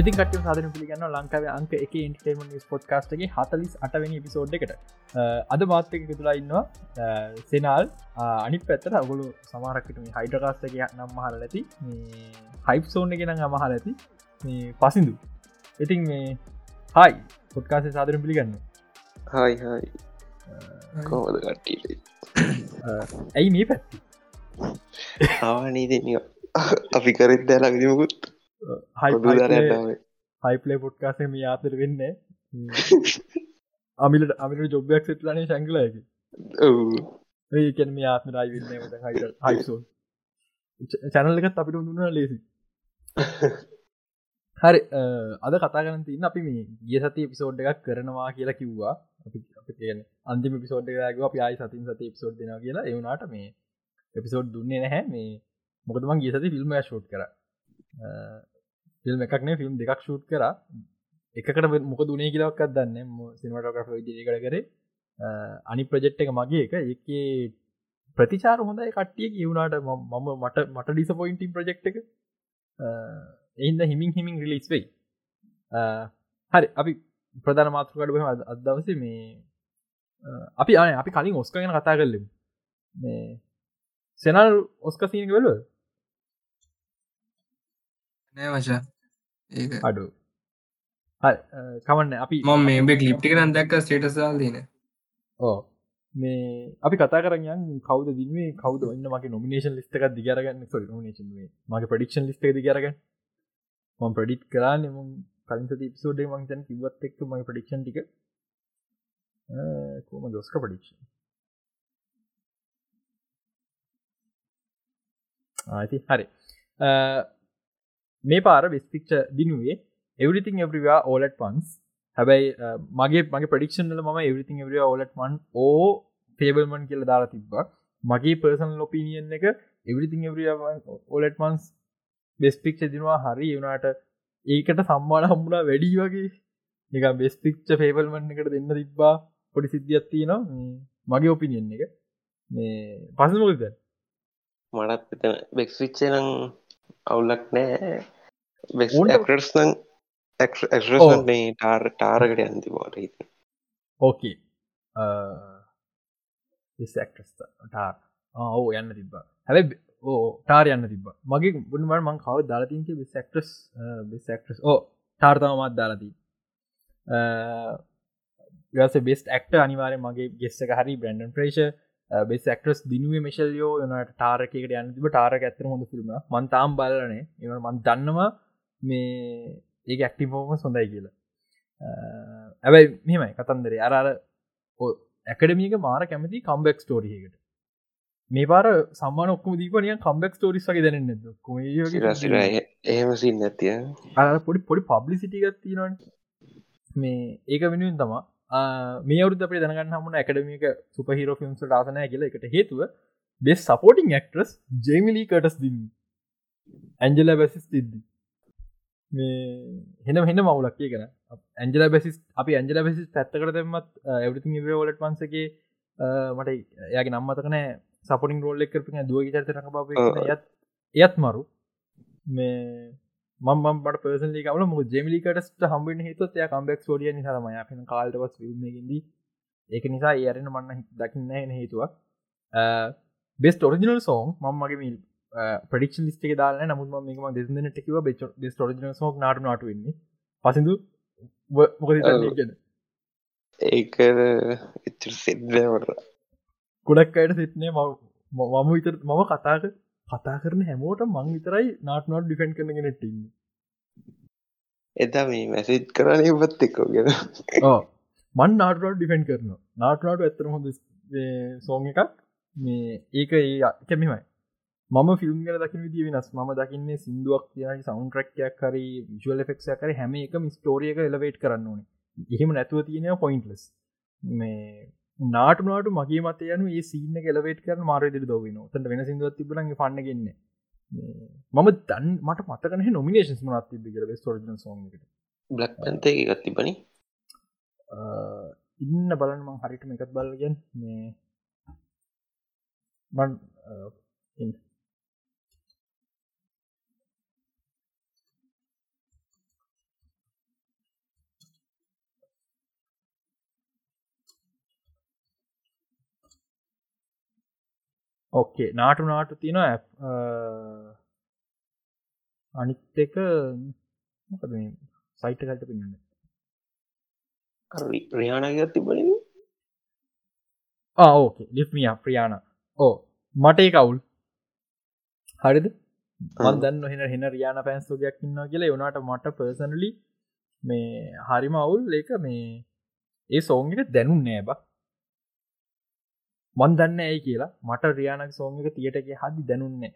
ඉතින් කට සාධන පිළිගන්න ලංකාව අංක එක ඉන්ටර්ටේමන් පොඩ්කාස්ටගේ හතලිස් අටවැනි පිසෝඩ් එකට. අද මාත්තක තුලා ඉන්නවා. සෙනල්. අනි පැත්තර අගුලු සමාරක්කට මේ හයිඩකාස්ටක නම් මහල ඇති හයිප් සෝන් ගෙන අමහල ඇති පසිදු ඉතින් මේ හයි පොඩ්කාසේ සාධරන පිළිගන්න. හයි හයි කෝද කට්ටී ඇයි මේ පැත්ති? ආවනීද අපි කරෙත් දැලා විදිමකුත් හයිපලේ පොට්කාසේ මේ ආතර වෙන්න. අමිලට අමිට ජොබ්යක් සිටලනේ ශංගලයකි ඒකැන මේ ආත්මරයි වෙන්න හයිසෝ චැනල්ලකත් අපිට දුන්න ලේසි. හරි අද කතාගන තින්න අපි මේ ගිය සති පිසෝඩ් එකක් කරනවා කියලා කිව්වා. අපි කියන අන්තිම පිසෝඩ් එකග අපි ආයි සතින් සති පිසෝඩ් දෙෙන කියලා. එවුනාට මේ එපිසෝඩ් දුන්නේ නැහැ. මේ මොකදමන් ගිය සති ෆිල්ම් ෂෝට් කර ෆිල්ම් එකක්නේ ෆිල්ම් දෙකක් ෂූට් කර. එකට මොක දුනේ කියලක්ත් දන්න සිනමටග්‍රෆ දිකට කරේ. අනි ප්‍රජෙට් එක මගේ එක. එක ප්‍රතිචාර හොඳයි කට්ටිය කියවුණට මම මට මට ඩිසපොයින්ටිම් ප්‍රජෙක්් එක. එහින්ද හිමින් හිමින් රිලිස් වෙයි. හරි. අපි ප්‍රධාන මාතෘකට බහ අදවස මේ අපි අන අපි කලින් ඔස්ක ගැන කතා කරලෙම. මේ සෙනල් ඔස්ක සීනක වෙලුව නෑ වශා ඒ අඩු. කමන්න. අපි ම මේ කලිප්ටි කරන් දැක්ක ස්ටේටසල් දන ඕ මේ අපි කතා කරයන් කවද දිනේ කවද ඔන්න මගේ නොමිනේෂන් ලිස්ටක දිගරගන්න නොනේෂන් මගේ ප්‍රඩික්ෂන් ලිස්ට දිගරගන්න මම ප්‍රඩිට් කරන්න ම කලින් පිසෝඩේ මංතන් කිවත් එක්ක මගේ ප්‍රඩික්ෂන් ටික. කෝම දොස්ක ප්‍රඩික්ෂන් ආති හරි මේ පාර විස්පික්ච දිනුවේ එවරිතින් එවරිවා ඕලට පන්ස් හැබැයි මගේ මගේ ප්‍රඩික්ෂන්ල ම එවරිතින් එවරිය ඕලට මන් ඕ ටේබල්මන් කියල දාලා තිබ්බා. මගේ පර්සන් ලොපිනියන් එක එවරිතින් එවරිය ඕලට මන්ස් බෙස්පික්ෂ දිනවා. හරි වුණට ඒකට සම්මාන හම්මුණා වැඩී වගේ. නික බෙස්පික්ෂ ෆේබල්මන් එකට දෙන්න තිබ්බා. පොඩි සිද්ධියත්ති නවා මගේ ඔපිනියන් එක. මේ පසමකද මටත් බෙක්ස්විච්චනම් අවුලක් නෑ. ක්ටස්න ටාර් ටාරකට ඇන්ති බෝට හිත ඕකේ ටාර් ඔව යන්න තිබ හැබ ඕ ටාර යන්න තිබ මගේ බුණමට මං කව දාලතින්ක විසක්ටස් විසක්ටස් ඕ ටාර්තමත් දාලදී ගස බෙස් ඇක්ට අනිවාරය මගේ ගෙස්සක හරි බ්‍රන්ඩන් ප්‍රේශ බෙස් ඇක්ටස් දිනුවේ මිශල්යෝ යනට ටාරකට යන්න තිබ ටාරක ඇතර හොඳ ෆිල්ම් මන්තාම් බලනේ එම මන් දන්නවා මේ ඒක ඇක්ටිෆෝම සොඳයි කියලා. ඇබැයි මෙමයි කතන්දරේ. අරර ඇකඩමියක මාර කැමති කම්බෙක් ස්ටෝරියකට මේ පාර සම්මාන ඔක්කම දීපනිය කම්බෙක් ස්ටෝරිස් වගේ දැනන්න එහෙමසින් නැතිය අර පොඩි පොඩි පබ්ලිසිටිගත් තියෙනවන්. මේ ඒක වෙනුවෙන් තමා මේ අවුද අපේ දැනගන්න හමුණ ඇකඩමික සුපහිරෝ ෆිල්ම්ස් ාසනය කියල. එකට හේතුව best supporting actress Jamie Lee Curtis දින්න. Angela Bassett තිද්දී මේ හෙන හෙන මවුලක් කියන ඇන්ජල බැසිස් අපි ඇන්ජල බැසිස් පැත්තකට දෙමත් ඇවරිති වලට වන්සගේ මට යාගේ නම්මතකනෑ සපටින් රෝල්ලෙක් කරපි දුව චරිතක බ යත් එයත් මරු. මේ මම මට පර්සලි කවල ම ජෙමිලිකටට හම්බෙන් හිතුත් එය කම්බෙක් ෝඩිය නිසාම යපෙන කාල්ටවස් ිල්මගින්දී ඒක නිසා ඒරෙන මන්න දකින්න එන හේතුවක් බෙස් ෝරිජිනල් සෝන් මම මගේ මිල් ප්‍රඩික්ෂ ලිස්ටේ දාල නමුත් මේම දෙසන ටකිව බෙ ටෝජන සෝක් නාට නට වෙන්නේ. පසිදු මොකද ඒක එච්චර සිද්ධවට ගොඩක් අයට සිත්නේ මම විතර මම කතාක කතා කරන හැමෝට මං විතරයි නාට නොට ඩිෆෙන්් කරන නෙටන්න එදා මේ මැසිත් කරන ඉවත් එක්කෝ ගෙන. මන් නාටට ඩිෆෙන්් කරන නාටනාට ඇතර හොඳ සෝන් එකක්. මේ ඒක ඒ කැමිමයි මම ෆිල්ම් ගල දකින විදි වෙනස්. ම දකින්නේ සිින්දුවක් කියන සෞන්ට්‍රක්යක් හරි විශුවල් ෆෙක්ෂ කර හැම එක ස්ටෝරියක එලවේට් කරන්න ඕන. එහෙම නැතුව තියෙන පොයින්ටලස් මේ නාටුනාට මගේ මත යනු ඒ සිීන කෙලවේට කරන මාරදි දවන තට වෙන සිදුවත් තිබලගේ පන්නගන්න මම දන් මට මතකන නොමිනේශන් මනත් තිබි කර ස්ටෝරජන සෝන්කට බ්ලක් පන්තේ එකත් තිබනි ඉන්න බලන්ම හරිටම එකත් බලගෙන් මේ මන් ඕකේ නාටු නාටු තියෙන අනිත් එක මොකද මේ සයිට කට පින්න රියානාගත් තිබන ඕකේ ලිප්මිය ප්‍රියාණ ඕ මටේ කවුල් හරිද? මන්දන්න හෙන හෙන රියාන පැන්ස්ෝගයක් ඉන්න කියලා යොනාට මට පර්සනලි මේ හරිම අවුල්. ඒක මේ ඒ සෝංගට දැනුම් නෑ බක් මන් දන්න ඇයි කියලා මට රියානක් සෝංගක තියටක හදි දැනුන්නේ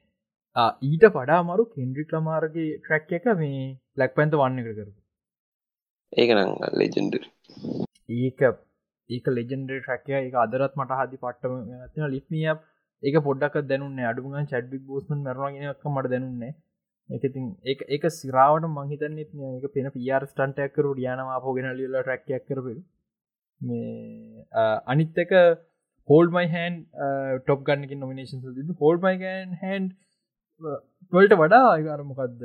ඊට පඩා මරු කෙන්ඩ්‍රික් ලමාරගේ ට්‍රැක් එක මේ ලැක් පැන්ත වන්න එක කරපු. ඒක නං ලෙජෙන්ඩ ඒක ඒක ලෙජෙන්ඩ ට්‍රැක්ය එක අදරත් මට හදි පට්ටම ලිප්මිය ඒක පොඩ්ඩක් දැනුන්නේ අඩුගන් චඩ්බික් බෝස්මන් මරවාගෙනක් මට දැනුන්නේ එකතින් ඒ ඒක සිරාවට මහිතන්නෙත් ඒක පෙන පියාර ස්ටන්ටයක්කරු ඩියනවා පෝගෙන ලිල්ල ට්‍රක්යක් කරපු මේ අනිත්තක හෝල්මයි හන්න් ටොප් ගන්නක නොමිනේෂන් ද හෝල්මයිගන් හන්් වලට වඩා අයකාරමකක්ද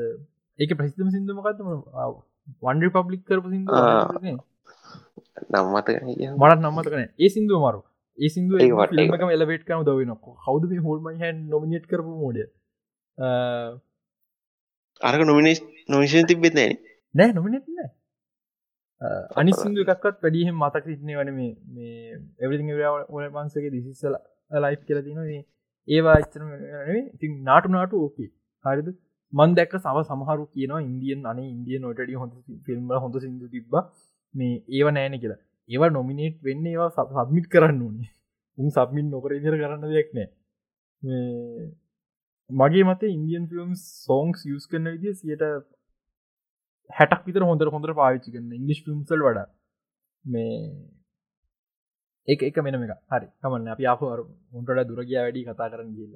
ඒක ප්‍රසිතම සිින්දුමකත්ම වන්ඩ පබ්ලික් කරපු සිින්ද නම්මත මටත් නම්මත කන ඒ සිින්දුව මරු. ඒ සිින්දුව ලිමකම එලබේට් කම දවන හවද මේ හෝල්මයි හන්න් නොමිනේට් කරපු මෝඩ අරක නොමිනේස් නොමිෂන් තිබෙත් නෑන. නෑ නොමිනෙත් නෑ අනි සිින්දු එකක්ත් වැඩියහෙම මතක සිටනේ වන මේ මේ එවරිං ඔල පන්සගේ දිසිස්සල ලයි් කියල තින මේ ඒවා එච්චන ඉතින් නාටු නාටු ඕකේ හරිද? මන් දැක්ක සව සමහරු කියනවා ඉන්දියන් අන ඉන්දිය නොටඩිය හොඳ ෆිල්ම් හොඳ සිදු තිබ්බ. මේ ඒව නෑන කියලා. ඒවා නොමිනේට් වෙන්න ඒවා සබ්මිට් කරන්න ඕනේ. උන් සබ්මින් නොකර ඉදිර කරන්න දෙයක් නෑ. මේ මගේ මත ඉන්දියන් ෆිල්ම් සෝංස් යස් කරන විදිිය සියට හැටක් විතර හොඳර හොඳර පාවිච්චි කරන්න ඉංගලිස් ෆිම්සල් වඩ. මේ ඒ එක මෙනම එක හරි කමන්න. අපි අප උන්ටට දුරගිය වැඩි කතා කරන්න කියල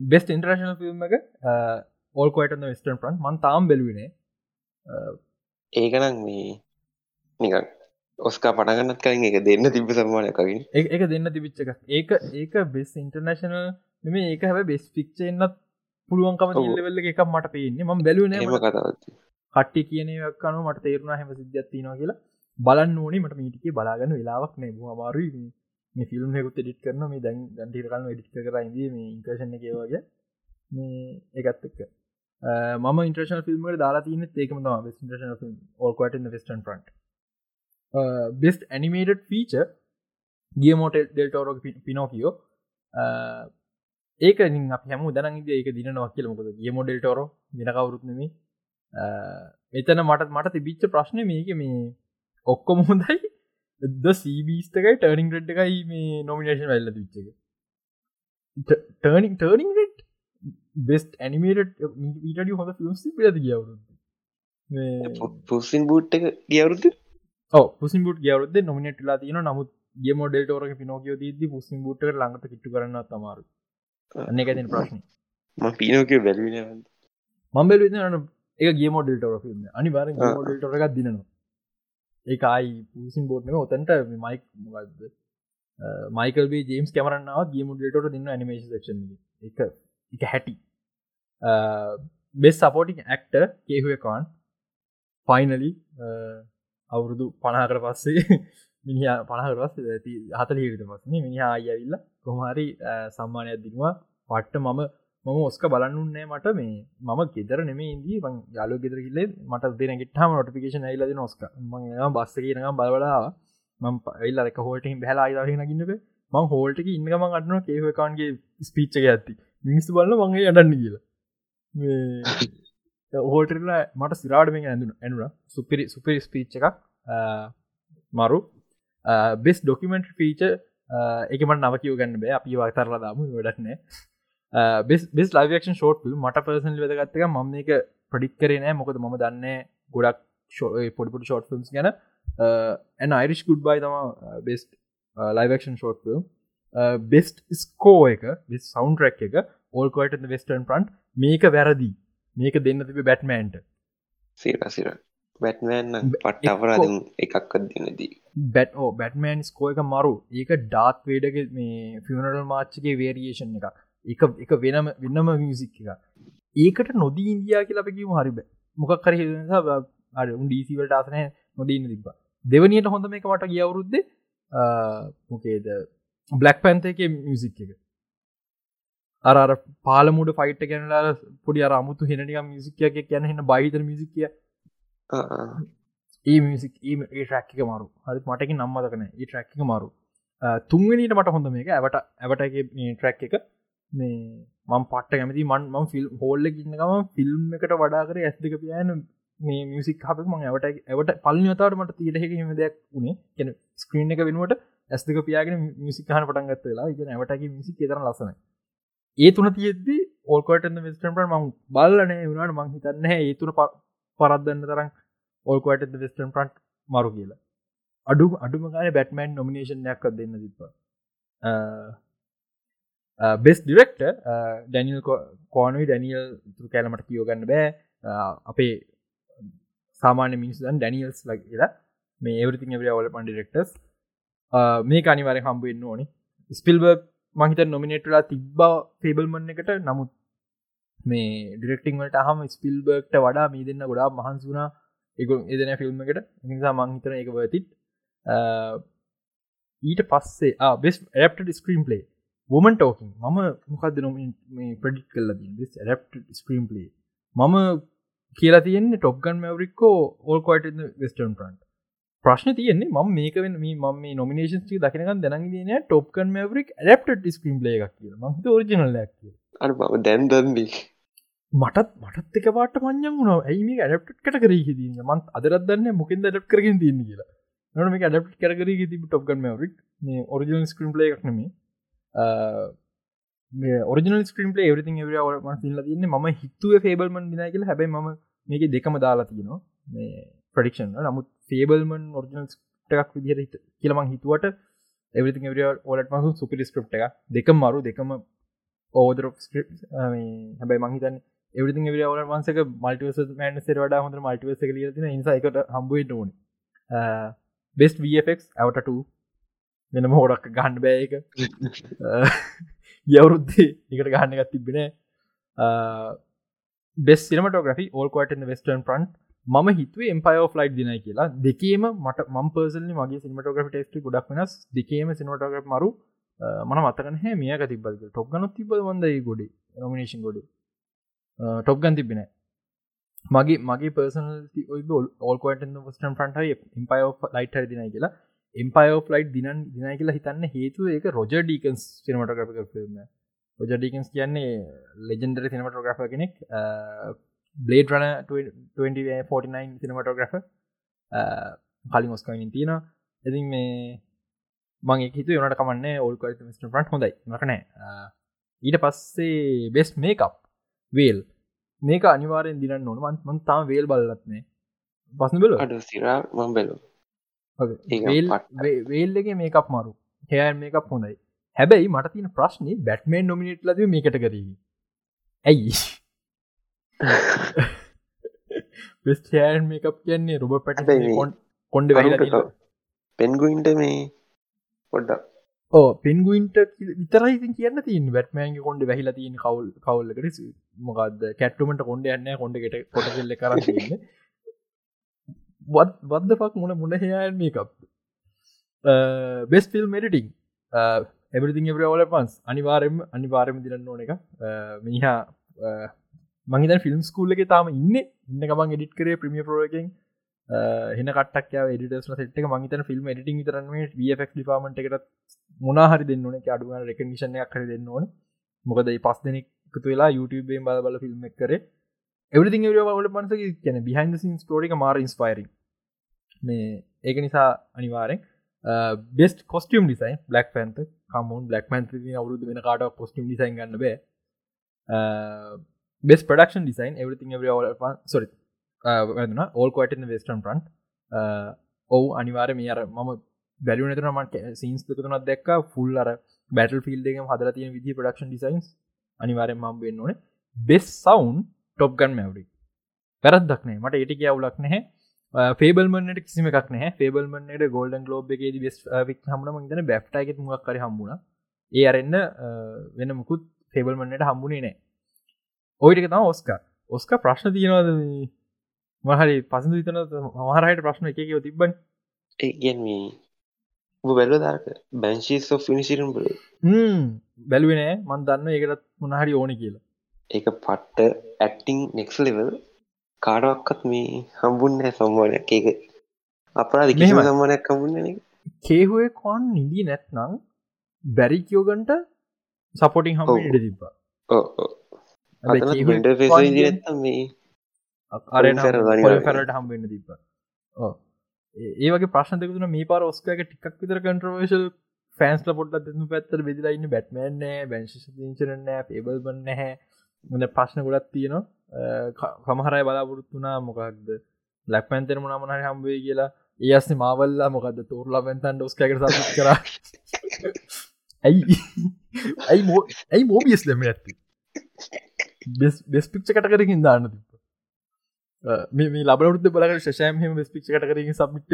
බෙස්ට ඉන්ටරශන ෆිල්ම් එක ඕල්කොයිට වෙස්ටන් ප්‍රන්් මන් තාම් බෙලුවනේ ඒකනම් මේ නිකන් ඔස්කා පටගන්නත් කලින් එක දෙන්න තිබ සම්මානයකවින් එක දෙන්න තිබිච්ච එක ඒක ඒක බෙස් ඉන්ටර්නශනල් මෙම ඒක හැබ බෙස් පික්ෂ එන්නත් පුළුවන්කම ඔව්. ඉල්ලවෙල්ල එකක් මට පේන්නේ ම බැලුවන කට්ටි කියනයක් කනු මට තේරුණ හැම සිද්ධත්තිනවා කියලා. බලන්න ඕනේ මට මීටිකේ බලාගන්න වෙලාවක් නෑ. අමාරු මේ ෆිල්ම් හෙකුත් එඩිට කරන මේ දැන් දැන්ටිර කන්න එඩිට කරයිද මේ ඉන්කර්ෂණ එක වගේ. මේ එකත් එක්ක. මම ඉන්ට්‍රේෂන ෆිල්ම්ට දාලා තියන ඒකම ම all quiet western front best animated feature ගියමෝට del Toro Pinocchio ඒක හැම දනන්ද ඒක දින නොක් කියල. මොකද ගියමෝඩෙල් ටෝරෝ දින කවරුත්නම එතන මට මට තිබිච්ච ප්‍රශ්න මේක මේ ඔක්කොම හොඳයි. ද සීබීස්ටකයි ටර්නිින් රෙඩ් එකයි මේ නොමිනේෂන් වෙල්ල විච්චක turning turning red best animate ඊට හොඳ ෆිල්ම් පිලද ගවරුද පුසින් බූට් එක ගියවරුද පුසින් බුට ගවරුද නොමිනටලා තියන නමුත් ගේ මොඩෙල් ෝර පිනෝකෝ දී පුසින් බුට් ලඟට කිට්ටු කරන්න තමාරු අන්න එක තින ප්‍රශ්න. ම පිනෝකය බැලවින මම්බෙල් වින එක ගේ මොඩෙල් ටෝර ිල්ම් අනිවාර මොඩෙල් ටොර එකක් දිනවා ඒ අයි පූසින් බෝට්න ඔතන්ට මයික් මොකක්ද මයිකල් ජේම්ස් කැමරන්නාව ගේ මුඩලට දින්න නිමේශ ක්ෂ එක. එක හැටි. බෙස් සපෝටිං ඇක්ට කේහුවකාන් ෆයිනලි අවුරුදු පනාකර පස්සේ මිනි පනහර පස් හතලීට පස්න මිනිහා අයවිල්ල කොහරි සම්මානයක් දිනවා. පට්ට මම මම ඔස්ක බලන්නුන්නේ මට. මේ මම ගෙදර නෙමේ ඉදී මං යාලු ගෙදර කිල්ලේ මට දෙන ගෙට්හම නොටිකේෂන ඇල්ලද නොස්ක ම බස්ස කියනකම් බලවලාව මං පයිල්ල එක හෝට බැලා අයිදාගෙන ගන්නක මං හෝල්ටක ඉන්නම අටන කේවකාන්ගේ ස්පීච්චක ඇත්ති මිනිස්තු බලන්න මගේ අඩන්න කියලා. හෝටල මට සිරාඩ මේ ඇඳුන ඇනුන සුපිරි සුපිරි ස්පීච්ච එකක්. මරු. බෙස් ඩොකිමෙන්ට් ෆීච එකමට නවකව ගන්න බෑ. අපි වතරලා දාම වැඩක්නෑ best best live action short මට පර්සන් වැදගත්තක ම එක ප්‍රඩික් කරේ නෑ. මොකද ම දන්න ගොඩක් පොඩිපුට ෂෝට් ෆිල්ම්ස් ගැන. ඇන අයිරිෂ් ගුඩ් බයි තම best live action short film best score එක සෞන්් රැක් එක ඕල්කොට වෙස්ටර්න් ප්‍රන්ට් මේක වැරදි. මේක දෙන්න තිබ බැට්මන්ට සිරසිර බැට්මෑන් පට්ට අපරාධ එකක් අදදිනදී බැට් බැට්මන් ස්කෝ එක මරු. ඒක ඩාත් වේඩක මේ ෆිනරල් මාච්චගේ වේරියේෂන් එක එක එක වෙනම වෙන්නම මියසික් එක ඒකට නොදී ඉන්දයා කියලා අපකිම හරිබ මොකක් කර අර උන් ඩීසිවලට ආසනය නොදීන්න තිබ දෙවනියට හොඳ මේක මට ගියවුරුද්ද මොකේද? බ්ලක් පැන්ත එක මියසික් එක. අර පාලමුඩ ෆයිට් ගැනලා පොඩි අර අමුතු හෙනනික මිසිකයක් ගැන හෙන බයිතර මිසිකිය ඒ මිසික් ඒ ට්‍රක්ක e-, මරු. හරි මටක නම්මදකන ඒ ට්‍රක්ක මරු. තුන්වෙනීට මට හොඳ මේක. ඇවට ඇවටගේ ට්‍රැක් එක. මේ මං පට්ට කැමති මන් ම ෆිල් හෝල්ල ඉන්නකම ෆිල්ම් එකට වඩාකර ඇස්දික පියන මේ මියසික් හප මං ඇවට ඇවට පල්ලිනතාවට මට තීරහෙක හිම දෙයක් වුණේ කෙන ස්ක්‍රීන් එක වෙනුවට ඇස්දික පියාගෙන මිසිකාන පටන් ගත්ත වෙලා ඉගෙන ඇවටගේ මිසි තර ලසන ඒ තුන තියෙද්දි ඕල්කොට විස්ටන් මං බල්ලනේ වුණට මං හිතන්න ඒ තුන පරත්දන්න තරම් ඕල්කොට වෙස්ටන් ප්‍රන්ට් මරු කියලා. අඩු අඩුම ගාන බැටමන් නොමිනේෂන්යක් දෙන්න තිප බෙස් ඩිරෙක්ට ඩැනිල් කෝනුයි ඩැනියල් තුර කෑලමට කියෝගන්න බෑ. අපේ සාමාන්‍ය මිනිසුදන් ඩැනියල්ස් ලක් කියලා. මේ එවරිතින් එවර ඔල පන් ඩිරෙක්ටස් මේ අනිවාර හම්බුවෙන්න්න ඕනි. ස්පිල්බර්ග මහිත නොමිනේටලා තිබ්බා ෆේබල්මන් එකට. නමුත් මේ ඩිරෙක්ටිං වලට හම ස්පිල්බර්ගට වඩා මේ දෙන්න ගොඩා මහන්සුනා එක එදන ෆිල්ම් එකට. නිසා මංහිතන එක වතිත් ඊට පස්සේ බෙස් ඇප්ට ස්ක්‍රීම් පලේ වොමන් ටෝකින් මම මොකක්ද නොම ප්‍රඩික් කල්ල බෙස් ඇප් ස්ක්‍රීම් පලේ මම කියලා තියෙන්නේ ටොප්ගන් මවරික්කෝ ඕල්කොට වෙස්ටර්න් ප්‍රන්ට් ප්‍රශ්න තියන්නේ ම මේක වෙන ම නොමිනේෂන් දකිනක දැනගෙන ටොප්කන් මවරික් ඇප් ස්ක්‍රීම් ලේ එකක් කිය ම ෝරිජනල් ලක් අර බව දැන් දන්නේ. මටත් මටත් එක පාට මං්ඥන් වුණ. ඇයිම ඇඩප් කට කර හිදන්න මන් අදරත් දන්න මොකින් ඩප් කරගෙන තින්න කියලා. නන මේ ඩප් කරගර ති ටොප්ගන් මවරික් මේ ඔරිජනල් ස්ක්‍රීම් ලේ එකක් නෙමේ ඔරිජනල් ස්ක්‍රීම් ලේ එවරිතින් එවර ම සිල්ල තින්න ම හිතුව ෆේබල්මන් දින කියල. හැබයි ම මේක දෙකම දාලා තියනවා. මේ ප්‍රඩික්ෂන් නමුත් ෆේබල්මන් ඔරිජනල් ටක් විදිහට කියලමං හිතුවට එවරිතින් එවර ඕලට මසු සුපිරි ස්ක්‍රප් එක දෙකම මරු දෙකම ඕදර ස්ක්‍රප් හැබයි මහිතන් එවරිතින් එවර ඔල වන්සක මල්ටිවස මෑන් සෙර වඩා හොඳ මල්ටිවස ලිය තින නිසාකට හම්බුවට ඕන. බෙස් වෆක් ඇවට වෙනම හෝඩක් ගහන්ඩ බෑක යවරුද්දේ එකට ගහන්න එකත් තිබෙන බෙස් සිනමටෝග්‍රි ඕල්කොට වෙස්ටර්න් ප්‍රන්ට් ම හිතුව එම්පය ෆ්ලයි් දින කියලා. දෙකේම මට ම පර්සලි මගේ සිනමටෝග්‍රි ටෙස්ටි ගොඩක් වෙනස්. දෙකේම සිනමටෝග්‍ර මරු. Uh, මන මතකන හැ මියක තිබද ටොක්ගන තිබ වන්දයි ගොඩ? නොමිනේෂන් ගොඩ. Uh, ටොක්ගන් තිබෙන මගේ මගේ පර්සන ඕල්කොට ස්ටන් ෆන්ට ඉම්පය ලයිට දින කියලා. එම්පය ෆ්ලයි් දින දින කියලා හිතන්න හේතු ඒක රොජ ඩීකන්ස් සිනමටෝග්‍රි ෆිල්ම් රොජ ඩීකන්ස් කියන්නේ ලෙජෙන්ඩර සිනමටෝග්‍රෆ කෙනෙක් බ්ලේඩ් රන 49 සිනමටෝග්‍රෆ කලින් ඔස්කයින් තියෙන ඉතින් මේ මං හිතු යනට කමන්න ඔල්ක මිට පට හොඳයි. මකනෑ uh, ඊට පස්සේ බෙස් මේකප් වේල්. මේක අනිවාරෙන් දින නොන මන් මන් තාම වේල් බලලත්නේ පස්සන බල අඩ සිරා මම් බැලු වේල්ලගේ මේකක් මරු. හෑ මේකක් හොඳයි. හැබැයි මට තින ප්‍රශ්නය බැට්මේන් නොමිනිට් ලද මේකට කරී ඇයි? වෙස්ටෑන් මේකක් කියන්නේ රුබ පැට කොන්ඩ පෙන්ගුයින්ට මේ පොඩ්ඩක් ඕ පෙන්ගුයින්ට විතරයි කියන්න තින් වැටමෑන්ගේ කොන්ඩ වැහිලා තියන කවුල් කවල්ලකට මොකක්ද කැට්ටුමට කොන්ඩ යන්න කොඩකට කොට කෙල්ල කරන්න වද්ද පක් මුණ මුණ හයාන් මේකක් බෙස් ෆිල් මෙඩටිං එබරිතින් එබර ඔල පන්ස් අනිවාරෙන් අනිවාරම දිරන්න ඕන එක. මිහා මහිත ෆිල්ම් ස්කූල්ල එක තාම ඉන්න. ඉන්න ගමන් එඩිට කරේ ප්‍රමිය පෝරකින් හෙන කටක් ඩිටස් සෙට් මහිතන ෆිල්ම් ඩිටිං තරන ක් ඩිපාමට එකට මොනාහරි දෙන්න ඕන. අඩුව රකනිෂණයක් කර දෙන්න ඕන. මොකද පස් දෙනෙක්තු වෙලා YouTubeෙන් බල බල ෆිල්ම් කරේ. එවරිතින් වලට පන්ස කියන බිහින්ද සින් ස්ටෝරික මාර ඉන්ස්පයිරි මේ ඒක නිසා අනිවාරෙන් best costume design black panther කමුන් black මන් අවුරුදු වෙන කාට කොස්ටියම් ඩිසයින් ගන්න බෑ. Best production design everything every all sorry වැදන. All quiet western front ඔවු අනිවාර මේ අර මම බැලු නතරමට සීන්ස් තුනත් දෙක් ෆුල් අර බැටල් ෆිල්ඩගම හදර තියෙන විදි ප්‍රඩක්ෂන් ඩිසයින්ස් අනිවාරෙන් මම් වෙන්න ඕන. බෙස් සවන්් ටොප්ගන් මැවරි පැරත්දක්නේ මට ඒටි අවුලක් නැහැ. පේබල්මට කිසිම එකක් නෑ පේබල්මට ගෝල්ඩන් ලෝබ් එකේ වෙස් වික් හමන මගන බැ්ටයිගෙත් මුවක් කර හම්බුණ. ඒ අරන්න වෙන මුකුත් පේබල්මන්නට හම්බුණේ නෑ ඔයිටක තම ඔස්ක ඔස්ක ප්‍රශ්න තියෙනවාද මහරි පසඳ විතන මහරයට ප්‍රශ්න එක තිබ්බන්. ඒගැන් මේ බැලුව දාක බැංශීස් ෝ ෆිනිසිරම් බල? බැලුවනෑ මන් දන්න ඒකටත් මොනහරි ඕන කියලා. ඒක පට්ට ඇක්ටිං නෙක්ස් ලෙවල් කාඩවක්කත් මේ හම්බුන්න සම්මානයක්. ඒක අපරාධ මෙහෙමයි. සම්මානයක් හම්බුන්න කේහුවේ කොන් නිදී නැත්නං බැරි කියෝගන්ට සපොටිං හම. ඉඩ තිබ්බා. මේ පැරට හම්බෙන්න්න තිබ ඒ වගේ ප්‍රශ්න දෙකුතුන මේ පාර ඔස්කක ටිකක් විතර කන්ට්‍රවේශල් ෆෑන්ස්ල පොට්ට දෙනු පැත්තර බෙදිලයින්න බැට්මෑන්නෑ බැංශි පිංචරනෑ පේබල් බන්න හැ ගන ප්‍රශ්න ගොඩත් තියෙනවා. කමහරයි බලාපොරත්තුනා මොකක්ද ලැක් පැන්තෙන මන මනහ හම්බේ කියලා. ඒ අස්න මාවල්ලා මොකද තෝරලා පැන්තන් ඩොස්කකට සත් කර. ඇයි? ඇයි මෝ ඇයි මෝබියස් දෙම ඇත්ති බෙස් පික්ෂ කට කරකින් දාන්න තිබ මේ ලබට බලක ශෂයම් හෙම බෙස් පික්ෂ කට කරකින් සබිට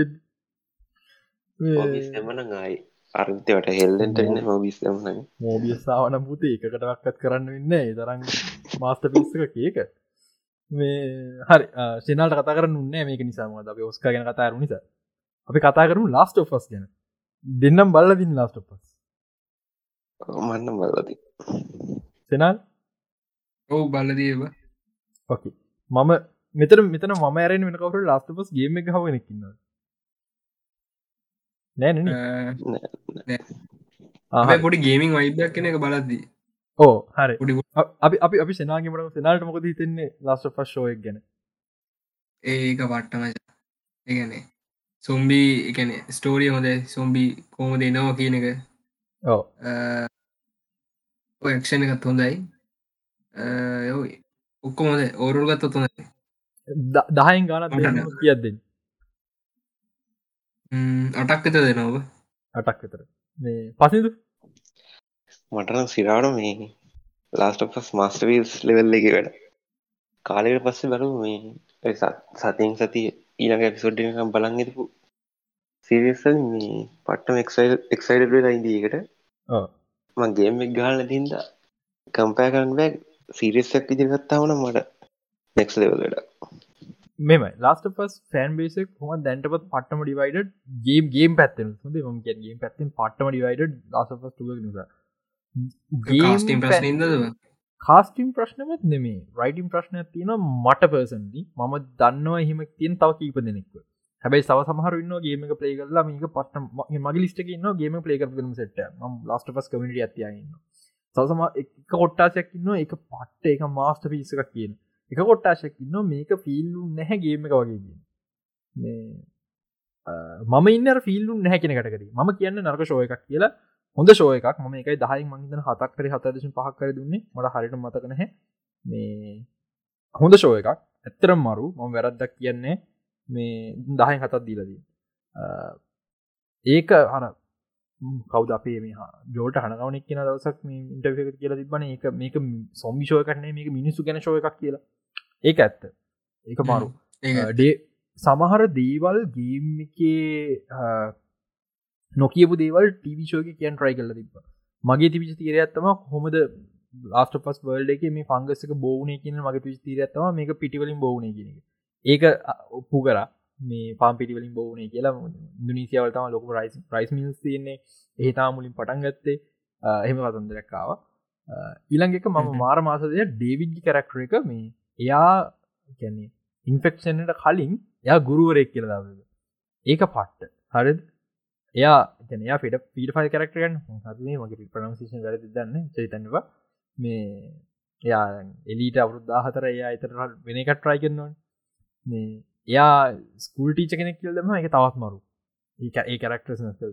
මන ආයි. අර්තවට හෙල්ලෙන්ට එන්න මොබිස් මන මෝබියස්සාාවන පුත එකකටක්කත් කරන්න වෙන්න ඒ තරම් මාස්ට පිස්සක කියක මේ හරි. සිනල්ට කතා කරන්න උන්නේ මේක නිසාම අප ඔස්ක ගැන කතාරු නිසා. අපි කතා කරු ලාස්ට ෆස් ගැන. දෙන්නම් බල්ල දින් ලාස්ට පස් මන්න බලති සෙනල් ඔවු බලදීව ඕකේ මම මෙතර මෙතන ම ඇරෙන් වෙන කවර ලාස්ට පස් ගේම එක හවනකින්න නෑන පොඩි ගේමින් වයිදයක් කෙන එක බලද්දී. ඕ හරි. පොඩි අපි අපි අපි සෙනගේමට සෙනල්ට මොකද හිතන්නේ ලාස්ට පස් ෂෝයක් ගැන? ඒක පට්ටම ඒගැනේ සොම්බී එකන ස්ටෝරිය හොඳ සොම්බි කෝම දෙනවා කියන එක. ඕ ඔක්ෂණ එකත් හොඳයි. ඔක්කො හොද ඕරුල් ගත්ත හොඳයි දහයින් ගාන මට කියද්දෙන් අටක් එත දෙනව අටක් විතර. මේ පසිදු මටනම් සිරාට මේ ලාස්ට පස් මස්ටවීස් ලෙවල් එක වැඩ. කාලෙට පස්සේ බලු මේ සතියෙන් සති ඊළඟ එපිසෝඩ්ඩකම් බලන් හිටපු සිරියස මේ පට්ටම එක්සයිල් එක්සයිඩ වෙලා ඉදීකට ඕ මං ගේම් එක් ගහල තින්ද කම්පෑ කරන්න බෑ. සිරිස්සක් විදිගත්තාවන මට නෙක්ස් ලෙවලට මෙම ලාස්ට පස් ෆෑන් බේසක් හොම දැන්ටපත් පටම ඩිවයිඩ ගේම් ගේම් පැත්තෙන සුද ම ගේම් පැත්තින් පටම ඩිවයිඩ ලාස නිසා කාස්ටීම් ප්‍රශ්නමත් නෙමේ රයිටම් ප්‍රශ්නයක් තියෙන මට පර්සන්දි මම දන්නවා එහෙම තියෙන් තව කීප දෙනෙක්ව. හැබයි සව සමහර න්න ගේම පලේ කරලා මේක පට්න මගේ ලිස්ට න්න ගේම පලේ කරම සට ම ලස්ට පස් කමිට ඇතියන්න සවසම එක කොට්ටාසයක් ඉන්න එක පට්ට එක මාස්ට පිසක කියන එක කොට්ටාශයක් ඉන්න මේක ෆිල්ලු නැහැ ගේම එක වගේ කියන. මේ මම ඉන්න ෆිල්ලු නැහැ කෙන කටකර ම කියන්න නර්ක ශෝය එකක් කියලා. හොඳ ශෝය එකක්. ම එකයි දහයි මංගන හතක් කර හත දශ පහක් කර දුන්නේ. මට හරිට මතක නැහැ. මේ හොඳ ශෝය එකක්. ඇත්තරම් මරු. මම වැරද්දක් කියන්නේ මේ දහයි හතත් දීලදී ඒක හර කවද අපේ මේ ජෝට හනකවනෙක් කියන දවසක් මේ ඉන්ටර්ක කියලා තිබන එක මේක සොම්බිෂෝය කරන්නේ මේක මිනිස්සු ගැන ශෝය එකක් කියලා. ඒක ඇත්ත. ඒක මාරු. ඩේ සමහර දේවල් ගේම් එකේ නොකියපු දේවල් ටීවිශෝක කියන් ට්‍රයි කල තිබ මගේ තිවිච තීර ඇත්තම හොමද ලාස්ට පස් වල්ඩ එක මේ පංගස්සක බෝන කියන මගේ පිච තීර ඇත්තම මේක පිටිවලින් බෝන කියන ඒක ඔප්පු කර. මේ පාම් පිටිවලින් බෝනේ කියලා. දුනිසියවලතම ලොක රයිස් ප්‍රයිස් මිල්ස් තියන්නේ. ඒතා මුලින් පටන් ගත්තේ. එහෙම වතන්දරක්කාව ඊළඟ එක මම මාර මාසදය ඩේවිඩ්ගි කරක්ටර එක මේ එයා ගැන්නේ ඉන්ෆෙක්ෂන්ට කලින් යා ගුරුවරෙක් කියලදාව ඒක පට්ට. හරිද? එයා ජනයා පිට පිට ෆයි කරක්ටරන් හරේ මගේ ප්‍රනම්සිෂන් වැරදි දන්න චරිතන්නවා මේ එයා එලීට අවුරුද්ධාහතර එයා එතර වෙන එකට ට්‍රයි කරනවා මේ එයා ස්කූල් ටීච කෙනෙක් කියල් දෙම එක තවත් මරු. ඒ ඒ කරක්ටරස් නස්කල්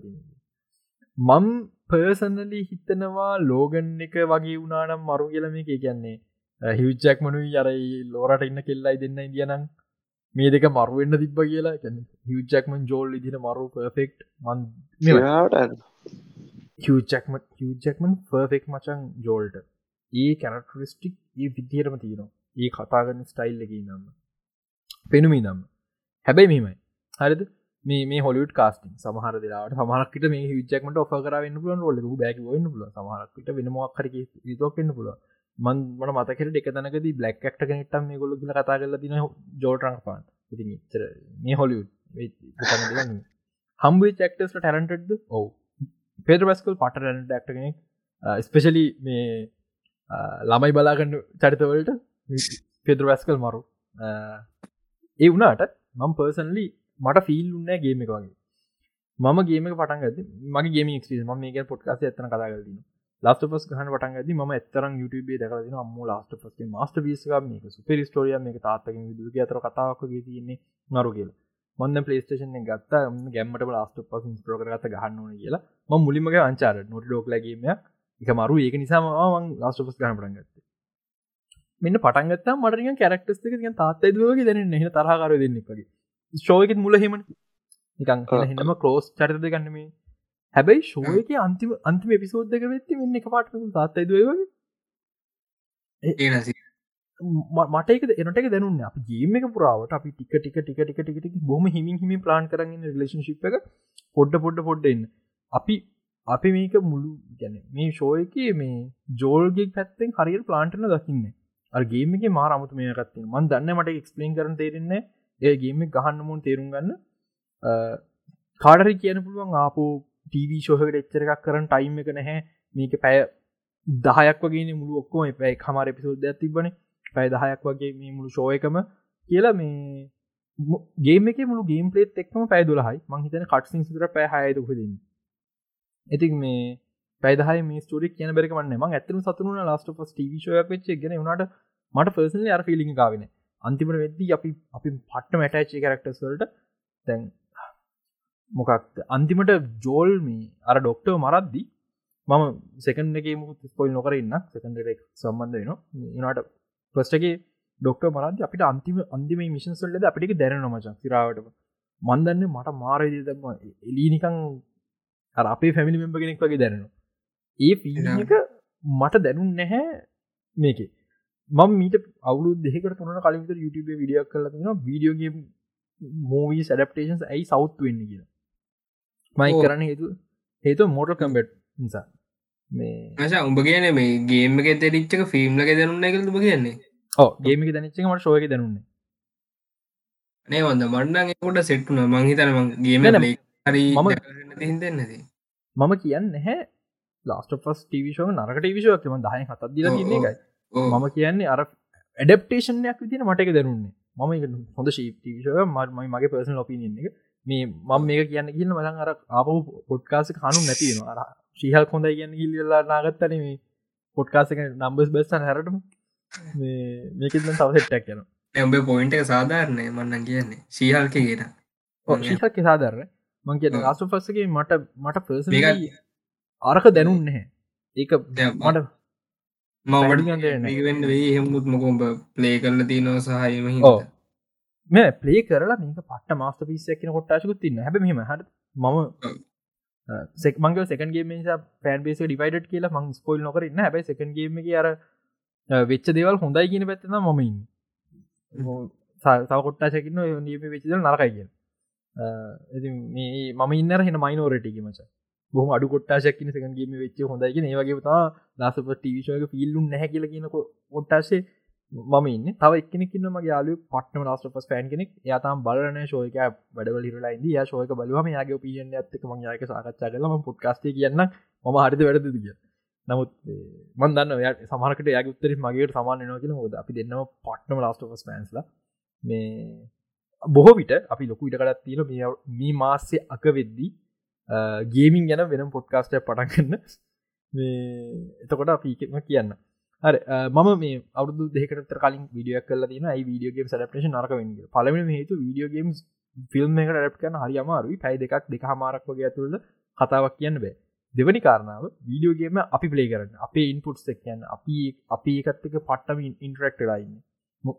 මම් පර්සනලි හිතනවා ලෝගන් එක වගේ වුණනම් මරු කියලම එක කියන්නේ හිවිච්චක් මනුයි අරයි ලෝරට ඉන්න කෙල්ලයි දෙන්න ඉදියනම් මේ දෙක මරුවෙන්න්න තිබ්බ කියලා. හිවිච්චක්මන් ජෝල් ඉදින මරු පර්ෆෙක්් මන් හිචක්ම හිචක්මන් පර්ෆෙක් මචන් ජෝල්ට. ඒ කැරක්ටරිස්ටික් ඒ විදිහරම තියෙනවා. ඒ කතාගන්න ස්ටයිල් එක නම්ම පෙනුමී නම් හැබැයි මෙමයි හරිද? මේ මේ හොලිට කාස්ටිං සමහර දෙලාට සමහරක්ට මේ හිචක්මට ඔෆ කරන්න පුලන් රොල බැක වන්න පුල සමහරක්ට වෙන මොක්කර තොක්න්න පුල මන් මන මතකට එක තනකද බ්ලක් ක්ට කනෙටම් මේ ගොල කියල කතා කරල තින ජෝටරන් පාන්. ඉති චර මේ හොලිුඩ් හම්බේ චක්ටස් ටැලන්ටද ඔව. පෙද බස්කල් පට ටැලට ක්ට කෙනෙක්. Uh, ස්පෙශලි මේ uh, ළමයි බලාගන්න චරිතවලට පෙදර වැස්කල් මරු. Uh, ඒ වුණට මම් පර්සන්ලි මට ෆිල් උන්න ගේම එක වගේ. මම ගේම පටන් ඇති මගේ ගේම ක්ේ ම මේ පොට්කාස ඇතන කතාගලතින ලස්ට පස් ගහන පටන් ඇති ම එතරම් YouTube දකලන අම්ම ලස්ට පස් මස්ට විස්ක මේක සුපරි ස්ටෝරිය මේ තාත්තක විදුක අතර කතාවක් තියන්නේ නරු කියලා. මොන්න පලේස්ටේෂන් ගත්ත ගැමට ලාස්ට පස් ස්ටෝක ගත ගහන්න කියලා. ම මුලිමගේ අංචාර නොට ඩෝක් ලගේම එක මරු. ඒක නිසාම ලාස්ට පස් ගහන පටන් ගත්ත. මෙන්න පටන්ගත් මටිය කැරක්ටස් එක තාත්තයි දුවගේ දැන හ තරහකාර දෙන්නෙක්ගේ ශෝයකත් මුල හෙම නිකං හෙනම කලෝස් චරිතද ගන්නමේ හැබැයි ශෝයක අන්තිම අන්තිම එපිසෝද්දක වෙත්ති මෙන්න එක පාට තාත්තයි දුවගේ මට එක එනට දැනුන්න අප ගේම එක පුරාවට අපි ටික ටික ටික ටික ටික ටික බොම හිමින් හිමි ප්ලාන් කරන්න රිලේශිප් එක පොඩ්ඩ පොඩ්ඩ පොඩ්ඩන්න අපි අපි මේක මුළු ගැන මේ ෂෝයක මේ ජෝල්ගේ පැත්තෙන් හරිල් ප්ලාන්ටන දකින්න. අර්ගේම එක මාර අමුතු මේකත්තින මන් දන්න මට එක්ස්පලේන් කරන තේරෙන්නේ ඒගේම ගහන්න මුන් තේරුම් ගන්න. කාඩරි කියන පුළුවන් ආපු ටීවී ශෝහකට එච්චර එකක් කරන ටයිම් එක නැහැ. මේක පැය දහයක් වගේ මුළු ඔක්කොම. පැයි කමාර පිසෝදයක් තිබන පැයි දහයක් වගේ මේ මුළු ශෝයකම කියලා මේ ගේම එක මුළු ගේම් පලේත් එක්ම පැය දුලහයි මංහිතන කට්සින් සිතර පැහයද හදන්න ඉතින් මේ පැදහ මේ ස්ටෝරික් කියන බෙරකමන්න ම ඇතන සතුන ලස්ට පස් ටවිශයක් වෙච්ච ගෙන. වුණට මට පර්සන අර ෆිලිි කාවෙන අන්තිමට වෙද්දී අපි අපි පට්ට මැටච්චි කරක්ටස් වලට තැන් මොකක්ද? අන්තිමට ජෝල් මේ අර ඩොක්ටව මරද්දී මම සෙකන් එක මුත් ස්පොයිල් නොකරන්න සකන්ඩක් සම්බන්ධ වෙන නට පස්ටගේ ඩොක්ට මරද අපිට අන්තිම අන්තිම මිෂන්සල්ලද අපිට දැන මචන් සිරාවට මන්දන්න මට මාරද දම එලීනිකං අර අපේ ෆැමිලි මෙම්ප කෙනෙක් වගේ දැනවා ඒ පික මට දැනුන් නැහැ මේක. මම මීට අවුලු දෙකට තුන කලින්ට YouTube විඩියක් කල න වීඩියෝගේ මූවී සඩප්ටේන්ස් ඇයි සෞත් වෙන්න කියලා මයි කරන්න හේතු හේතු මෝටල් කම්බෙට් නිසා. මේ ආශා උඹ කියන මේ ගේම එක තෙරිච්චක ෆිල්ම්ලක දැනුන්න එක තුම කියන්නේ? ඕ ගේමික දැනිච්චක මට ශෝයක දැනුන්නේ නේ වන්ද මණ්ඩන් එකොට සෙට්ටුන මංහිතන ගේම හරි මම හිදන්නද මම කියන්න හැ ලාස්ට පස් ටිවිශෝ නරකට විශෝකම දහය හතත් දිල තින්නේ එකයි. මම කියන්නේ අර ඇඩප්ටේෂන්යක් විදින මටක දැනුන්නේ. මම හොඳ ශීප්ටිවිශව මයි මගේ පර්සන ලොපිනින්න එක මේ මම මේක කියන්න කියන්න මලන් අර ආපහු පොට්කාස කනු නැතින අර ශීහල් හොඳයි කියන්න හිල්ලා නාගත්තන මේ පොට්කාසක නම්බස් බස්තන් හැරටම. මේකෙද තවසෙට්ටක් යන ඇඹේ පොයින්ට සාධාරණය මන්නන් කියන්නේ. ශීහල්ක කියෙන. ශීහල්ක සාධරන මං කිය ආසු පස්සගේ මට මට පර්ස අරක දැනුන් නැහැ. ඒක මට මවට වේ හෙමුත් මොකොම්බ ප්ලේ කරල තියනව සහයම ඕ මේ ප්ලේ කරලා මේක පට මස්ට පිස්සයක්න කොට්ටාශකුත් තින්න හැබ මෙම හ මම සෙක්මංග සකන්ගේ නිසා පෑන් බේස ඩිවයිඩ් කියලා මං ස්පොයිල් නොකරන්න හැබයි සකන්ගේම අර වෙච්ච දේවල් හොඳයි කියන පැත්තන මමයින් සකොට්ටාශකින්න නියම වෙච්චද නරකයි කිය මේ මම ඉන්නර හෙන මයිනෝරටගේ මච. බොහම අඩු කොට්ටාශක්කින සකන්ගේම වෙච්ච හොඳයිගෙන ඒවගේ තා ලාසප ටිවිශෝක පිල්ලුම් නැහැ කියල කියන කොට්ටාසේ මම ඉන්න. තව එක්නෙකින්න මගේ යාලු පට්න ලාස්ට පස් පෑන් කෙනෙක්. යතම් බලන ශෝයක වැඩවල හිරලා ඉද ය ශෝයක බලවම යාගේ පියන්න ඇත්තක ම යාක සාකච්ඡා කලම පුට්කාස්ට කියන්න ම හරිද වැඩද දිිය නමුත් මන් දන්න ය සමහකට යා උත්තර මගේ සමාන නෝකල හොද අපි දෙන්නම පට්නම ලාස්ට පස් පෑන්ස්ල මේ බොහෝ විට අපි ලොකු ඉටකටත් තියෙන මේ මාස්සේ අක වෙද්දී ගේමින් ගැන වෙනම් පොඩ්කාස්ටය පටන්ගන්න මේ එතකොට අපිම කියන්න හර මම මේ අවුදු දෙකට කලින් විඩියක් කල තින වීඩියෝගේම් සඩපේෂන් නරකවෙන්න පලවෙන හේතු වීඩියෝගේම් ෆිල්ම් එකට රැප් කන හරි අමාරුයි. පැයි දෙකක් දෙක හමාරක් වගේ ඇතුළද කතාවක් කියන්න බෑ. දෙවනි කාරණාව වීඩියෝගේම අපි පලේ කරන්න. අපේ ඉන්පුට්ස් එකයන්න අපි අපි ඒකත්තක පට්ටම ඉන්ටරක්ටරයින්න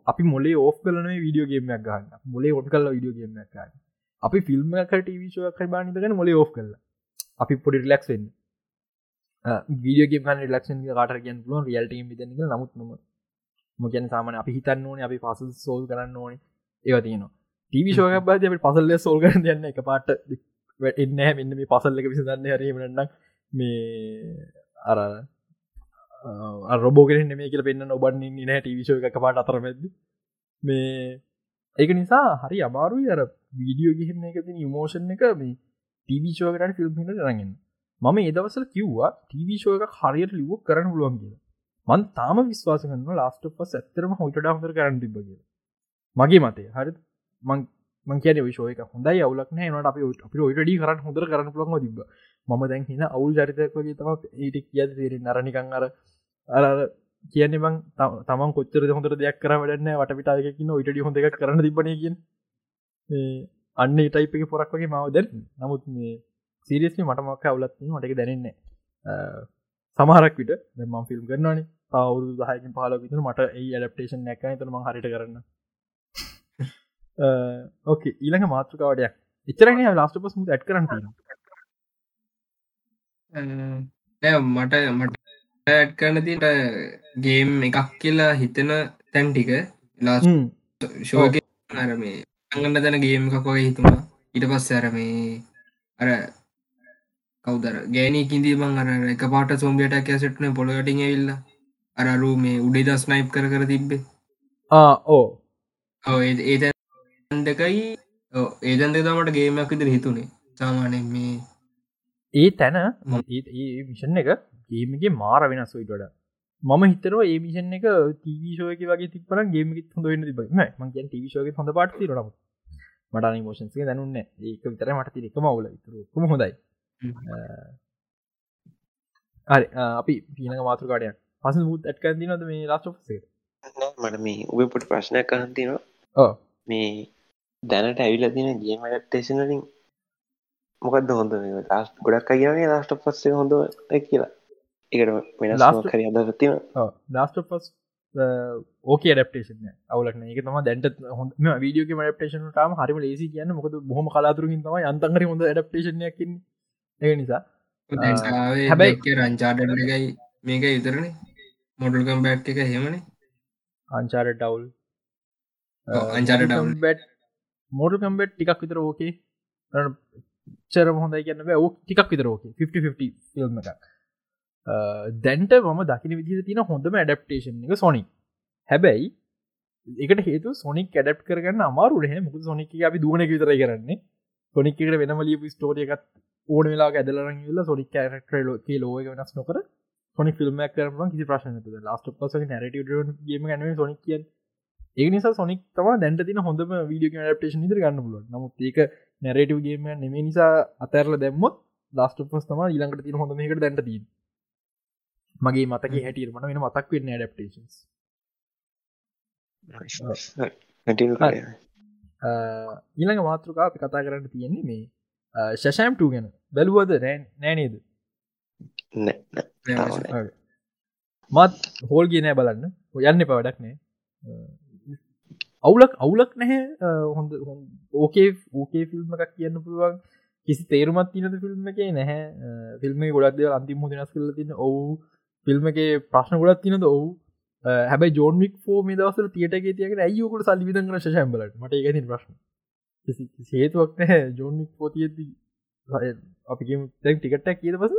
අපි මොලේ ඕෆ් කලන වීඩියෝගේමයක් ගන්න මොලේ ඔොට කල්ල වීඩියෝගේමයක් ගන්න අපි ෆිල්ම් ටවිශෝ කරබානිතගෙන මොලේ ඕෆ් කල්ල අපි පොඩි රිලක්ස් වෙන්න. වීඩියගේ පන ලක්ෂන් කාට කියන්න පුලුවන් රියල්ටීම් විදන නමුත් නොම මොකැන සාමන අපි හිතන්න ඕනේ අපි පසල් සෝල් කරන්න ඕනේ. ඒව තියනවා. ටිවිශෝක බද අපි පසල්ල සෝල් කරන්න යන්න එක පාට එන්න මෙන්න මේ පසල්ල එක විසඳන්න. හරීමටන්න මේ අර රොබෝගෙන මේ කියල පෙන්න්න ඔබන්න නෑ ටිවිශෝ එක පාට අතරමැද මේ ඒක නිසා හරි අමාරු අර වීඩියෝ ගිහින්න එක තින ඉමෝෂන් එක මේ ටීවිශෝකට ෆිල්ම්ට රඟන්න මම ඒදවසල කිව්වා ටීවිශෝ එක හරියට ලිව කරන්න පුළුවන් කියලා. මන් තාම විශ්වාස කරන්න ලාස්ට පස් ඇත්තරම හොට ඩහර කරන්න තිබ කිය මගේ මතේ හරි මං මං කියන විශෝය එක හොඳයි අවුලක් නෑනට අපි අපි ඔයිටඩි කරන්න හොඳර කරන්න පුළන්ම තිබ ම දැන් හින අවුල් චරිතයක්ගේ තම ඊට කිය තේර නරනිකං අර අර කියන්නේ බං තමන් කොච්චර හොඳර දෙයක් කර වැඩන්න වටපිටායකින්න ඔයිට හොඳ එකක් කරන්න තිබන කිය අන්න ඒටයිප එක පොරක් වගේ මාව දැ නමුත් මේ සිරියස්ලි මට මක්ක අවුලත්න මටක දැනන්නේ සමහරක් විට දෙම ෆිල්ම් කරන්නනේ අවුරු දහයකින් පහල විතර මට ඒ ඇඩප්ටේෂන් නැක තම හරිට කරන්න. ඕකේ ඊළඟ මාතෘකාවටයක් එච්චරන ලාස්ට පස් ඇත් කරන්න මට මට ඇඩ් කරන තිට ගේම් එකක් කියලා හිතන තැන් ටික ලාස් ශෝක අරමේ අගන්න තැන ගේම් එකක් වගේ හිතුවා ඊට පස්ස අරමේ අර කවදර ගෑනීකින්දී බං අර එක පාට සෝම්බියට කැසට්න පොළොටින් ඇවිල්ලා. අරරු මේ උඩේ දස් නයිප් කර කර තිබ්බේ. ඕ. ඒතැන්දකයි ඒදන්ද තමට ගේමයක් විදිර හිතුනේ. සාමානය මේ ඒ තැන විෂන් එක ගේමගේ මාර වෙනස් ොයිටඩ මම හිතරව ඒ මිෂන් එක තීවිශෝක වගේ තිපර ගේමක හොඳ වෙන්න තිබ මගේ ටවිශෝක හොඳ පාට රම මට මෝෂන්සේ දැනුන්න ඒක විතර මට තිරක මවුල තුරම හොඳයි හරි. අපි පීනක මාතෘකාඩයක් පස මුත් ඇට්කන් දිනද මේ රාශසේ මට මේ ඔබ පොට ප්‍රශ්නයක් කහන්තිනවා මේ දැනට ඇවිල තින ගේම ටේෂනලින් මොකක්ද හොඳ ලාස් ගොඩක් අගේගේ ලාස්ට පස්සේ හොඳ කියලා. එකට වෙනස් කර අදතින ලාස්ට පස් ඕක ඩප්ටේෂන අවුලක්න එක තම දැන්ට හොඳ. වීඩියෝක මඩපටේෂන ටම හරිම ලේසි කියන්න මොකද බොහම කලාතුරකින් තම අන්තහරි හොඳ ඩප්ටේෂනයකින් ඒ නිසා හැබැයි රංචාඩගයි මේක ඉතරනේ මොඩල් කම්බැට් එක හෙමනේ අංචාර ටවුල් අංචාර ටවුල් බැට් මෝඩ කම්බෙට් ටිකක් විතර ඕකේ. චර හොඳයි කියන්න ඕ ටිකක් විතර ඕකේ. 50 ෆිල්ම් එකක්. දැන්ට මම දකින විදි තින හොඳම ඇඩප්ටේෂන් එක සොනික් හැබැයි එකට හේතු සොනික් ඇඩප් කරගන්න අමාරු හ මුක සොනික අපි දුවන විතර කරන්නේ. සොනිකට වෙනම ලියපු ස්ටෝරියකත් ඕන වෙලා ඇදලරගල සොනික් කෑරක්ටර ලෝක ලෝක වෙනස් නොකර සොනි ෆිල්ම් කරන කිසි ප්‍රශ්න ලාස්ට පස නැරට ගේම ගන සොනික් කිය ඒ නිසා සොනික් තම දැන්ට තින හොඳම වීඩිය ඩපටේෂන් ඉදර ගන්න පුල නමුත් ඒක නැරටව ගේම නෙමේ නිසා අතරල දැම්මොත් ලාස්ට පස් තම ඊළඟට තින හොඳ මේකට දැන්ට දී මගේ මතක හැටියට මන වෙන මතක් වෙන්න ඩප්ටේන්ස් ඊළඟ මාතෘකා අපි කතා කරන්න තියෙන්නේ මේ ශෂෑම්ට ගැන බැලුවද? නෑනේද මත් හෝල් ගෙනෑ බලන්න. යන්න එප වැඩක් නෑ. අවුලක් අවුලක් නැහැ. හොඳ ඕකේ ඕකේ ෆිල්ම් එකක් කියන්න පුළුවන්. කිසි තේරුමත් තිනද ෆිල්ම් එක නැහැ. ෆිල්ම් ගොඩක්ද අන්තිම දෙනස් කල තින්න ඔවු. ෆිල්ම් එක ප්‍රශ්න ගොඩත් තිනද ඔවු. හැබයි ජෝන්මික් ෝ මේ දවසල තියටගේ තියක ඇයෝකට සල්ලිවිදන් කර ශම්බලට මට එකති ප්‍රශ්න. හේතුවක් නැහැ ජෝන්මික් පෝතියද අපි තැන් ටිකට්ටක් කියද පස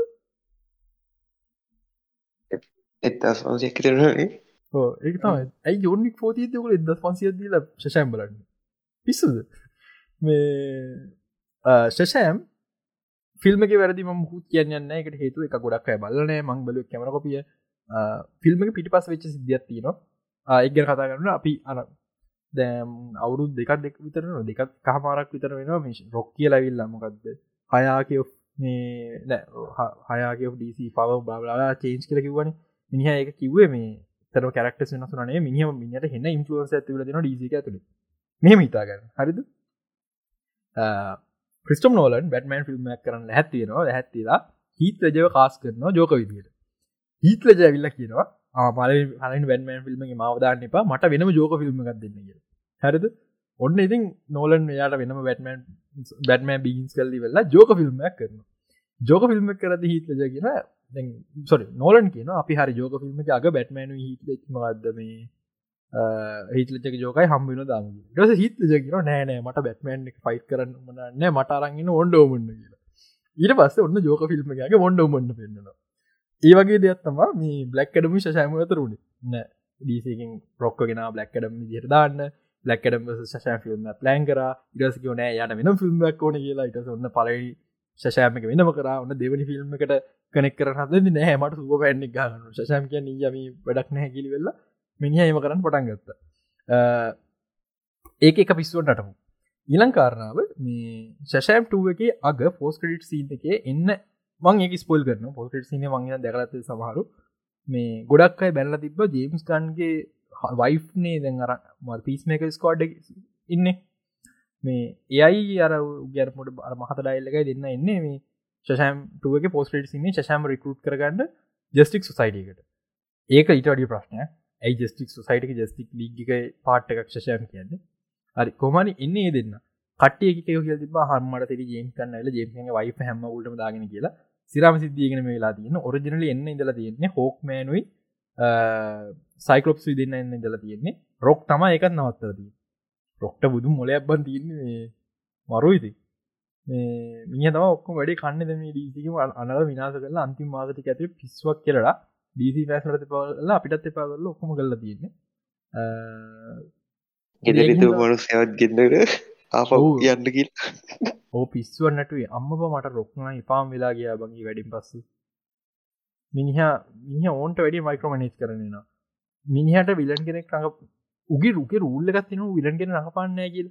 එත්තස් වන්සයක් කරනේ ඒ තමයි. ඇයි යෝනික් පෝතියකල එද පන්සිය දීල ශෂම්බලන්න පිස්සුද? මේ ශෂෑම් ෆිල්ම වැරදි මුත් කියන්න එකට හේතු එක ගොඩක් බලන මං බල කැමරකොපිය ෆිල්ම පිටි පස් වෙච්ච සිද්ධියත් තියනවා. එක්ගර කතා කරන අපි අන දැම් අවුරු දෙකක් දෙක විතරන දෙකත් කහමාරක් විතර වෙනවා මිශ රොක් කිය ලැවිල්ලා මොකක්ද හයාකය මේ හයාගේ ඩීසි පව බාලා චේන්ස් කල කිව්වන. මිනිහ එක කිව්වේ මේ තර කරක්ට වෙනසුනේ මිනිහම මිනිට හෙන්න ඉන්ෆලුවන්ස ඇතිවල දෙන ඩීසික ඇතුළ මෙහම හිතාගන්න හරිද? ප්‍රිස්ටම් නෝලන් බැටමන් ෆිල්ම්මක් කරන්න හැත්තියෙනවා හැත්තිලා හිත් රජව කාස් කරනවා ජෝක විදියට. හිත් රජ ඇවිල්ල කියනවා ආමල හලින් වැන්මන් ෆිල්ම්ගේ මවදාන්න එපා. මට වෙනම ජෝක ෆිල්ම් එකක් දෙන්න කිය හැරිද? ඔන්න ඉතින් නෝලන් යාට වෙනම බැටමන් බැටමන් බිගින්ස් කල්ලි වෙල්ලා ජෝක ෆිල්ම්මක් කරනවා. ජෝක ෆිල්ම් කරද හිත් රජ කියෙන සොරි නෝලන් කියන අපි හරි ජෝක ෆිල්ම් අග බැටමන හිත් මද මේ හිතලක ජෝකයි හම්බින දම ස හිත ජකින නෑනෑ මට බැටමන් ෆයිට් කරන්න මනන්න මට අරගෙන ඔොන්ඩෝමන්න කියලා. ඊට පස්ස ඔන්න ජෝක ෆිල්ම්ගේ ඔොන්ඩෝමන්න පෙන්න්නවා. ඒ වගේ දෙයක්ත්තම මේ බ්ලක්කඩම ශෂයමතරුණ නෑ දීසකින් රොක්කගෙන බ්ලක්කඩම දිට දාන්න බ්ලක්කඩම ශෂය ෆිල්ම් ප්ලන් කර ඉරසික නෑ යට වෙන ෆිල්ම්ක් ඕන කියලා. ඉට ඔන්න පලයි ශෂෑමක වෙනම කරා. ඔන්න දෙවනි ෆිල්ම් එකට කනෙක් කර හද නෑ. මට සුප පැන්නෙක් ගන්න ශෂෑම කිය යම වැඩක් නැහැ කිලි වෙල්ලා මිනි එම කරන්න පටන් ගත්ත. ඒක එක පිස්සුවට නටමු. ඊලං කාරණාව මේ ශෂෑම් ටුව එක අග පෝස් ක්‍රඩිට් සීන් එක එන්න මං ඒක ස්පොල් කරන පෝස්ට සින මංගෙන දැකලත සමහරු. මේ ගොඩක් අයි බැල්ල තිබ ජේම්ස් කන්ගේ වයිෆ්නේ දැන් අර මල් පිස් මේක ස්කෝඩ් ඉන්න. මේ එයයි අර ගැරමට අර මහත ඩයිල්ලකයි දෙන්න එන්නේ මේ ශෂෑම්ටුවගේ පෝස්ටේට සින්නේ ශෂෑම රිකරුට් කරගන්න ජස්ටික් සොසයිඩකට ඒක ඉටඩිය ප්‍රශ්නය ඇයි ජස්ටික් සොසයිටක ජස්ටික් ලීගික පාට් එකක් ශෂයම් කියන්නේ? හරි කොමනි එන්නේ දෙන්න. කට්ටිය කියල තිබ හමට තෙරි ජේම් කන්නල ජේමගේ වයි හැම උටම දාගෙන කියලා. සිරම සිද්ධියගෙන වෙලා තියන්න. ඔරිජිනල එන්න ඉදලා තියෙන්නේ හෝක් මෑනුයි සයිකලොප්ස් විදින්න එන්න ඉදලා තියෙන්නේ. රොක් තම එකත් නවත්තදී රොක්ට බුදු මොලයක් බන් තියන්නේ මරුයිති මිය තම ඔක්කො වැඩි කන්න දෙම ඩීසික අනල විනාස කරලා අන්තිම මාගති ඇති පිස්වක් කියලලා ඩීසි පැස්ලට පාල අපිටත් එපා කරල ඔක්කොම කල්ල තියන්නේ. ගෙදරිතු මනු සයවත් ගෙන්න්නට ආප යන්න කිල් ඕ පිස්සුව නැටුවේ අම්ම මට රොක්න ඉපාම් වෙලා ගියා බගේ වැඩින් පස්ස මිනිහ මිහ ඕන්ට වැඩි මයික්‍රමනේස් කරනවා මිනිහට විලන් කෙනෙක් රඟ උගේ රුක රුල්ල ගත්තින විලන් කෙන රඟපාන්නෑ කියල.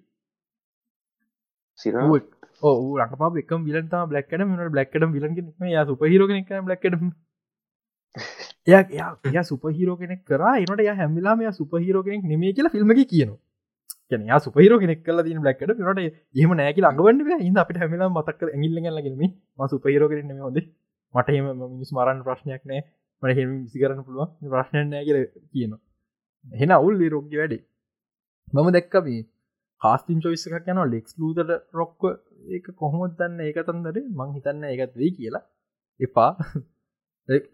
ඕ රකපා එක විලට බ්ලක්කට මට බ්ලක්කට විලන් ය සුපහිර කෙනෙක් බ්ලක්කට එය ය සුපහිරෝ කෙනෙක් කර. එනට ය හැමිලාම සුපහිරෝ කෙනෙක් නෙමේ කියලා ෆිල්ම කියනවා. කියන යා සුපහිරෝ කෙනෙක් කල තින බ්ලක්කට නට එහම නෑකි අඟවන්න ඉන්න අපිට හැමිලා මතක් ඇගිල්ලගලගෙනම සුපහිරෝ කරන හොද මට හෙම මිනිස් මරන්න ප්‍රශ්නයක් නෑ මට හෙම විසි කරන්න පුළුවන්. ප්‍රශ්නය නෑ කියල කියනවා. හෙන අවුල් රෝග්‍ය වැඩේ. මම දැක්කබේ කාස්තින් චොයිස් එකක් යන ලෙක්ස් ලූතට රොක්ව ඒක කොහොමත් දන්න? ඒක තන්දර මං හිතන්න ඒකත් වෙයි කියලා. එපා.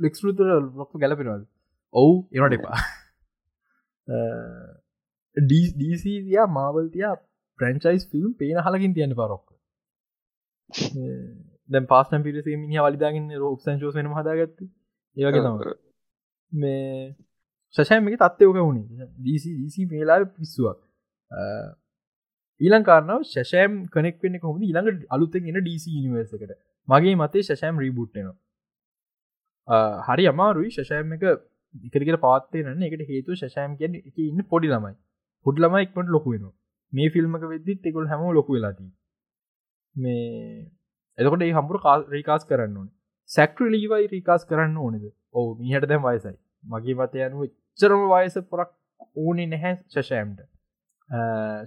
ලෙක්ස් ලූතර රොක්ක ගැලපෙනවද? ඔවු එනට එපා. ඩීසියා මාවල්තියා ප්‍රංචයිස් ෆිල්ම් පේන හලකින් තියන්න පරොක්ක දැ පාස්න පිරිස මිනි වලිදාගන්න රෝප සංචෝස වෙන හදාගත්ත. ඒවගේ තම මේ ශෂයමක තත්වයෝක වුණේ. දීසි මේලා පිස්සුවක්. ඊලං කාරනාව ශෂෑම් කනෙක් වෙන්න කොහොම ඊළඟ අලුත්තෙන් එන ඩීසි නිවර්සකට මගේ මතේ ශෂෑම් රීබුට්ටනවා හරි අමාරුයි. ශෂෑම් එක ඉකරකට පාත්තයන එකට හේතු ශෂෑම් කියෙන් එක ඉන්න පොඩි ළමයි. පොඩ් ළම එක්මට ලොකු වෙන මේ ෆිල්ම්ක වෙද්දිත් එකුල් හැම ලොකු වෙලාති මේ එතකොට ඒ හම්පුර රීකාස් කරන්න ඕන. සැක්ට්‍ර ලීවයි රීකාස් කරන්න ඕනෙද? ඔවු මිහට දැම් වයසයි. මගේ මතය අනුව චරම වයස පොරක් ඕනේ නැහැ ශෂෑම්ට.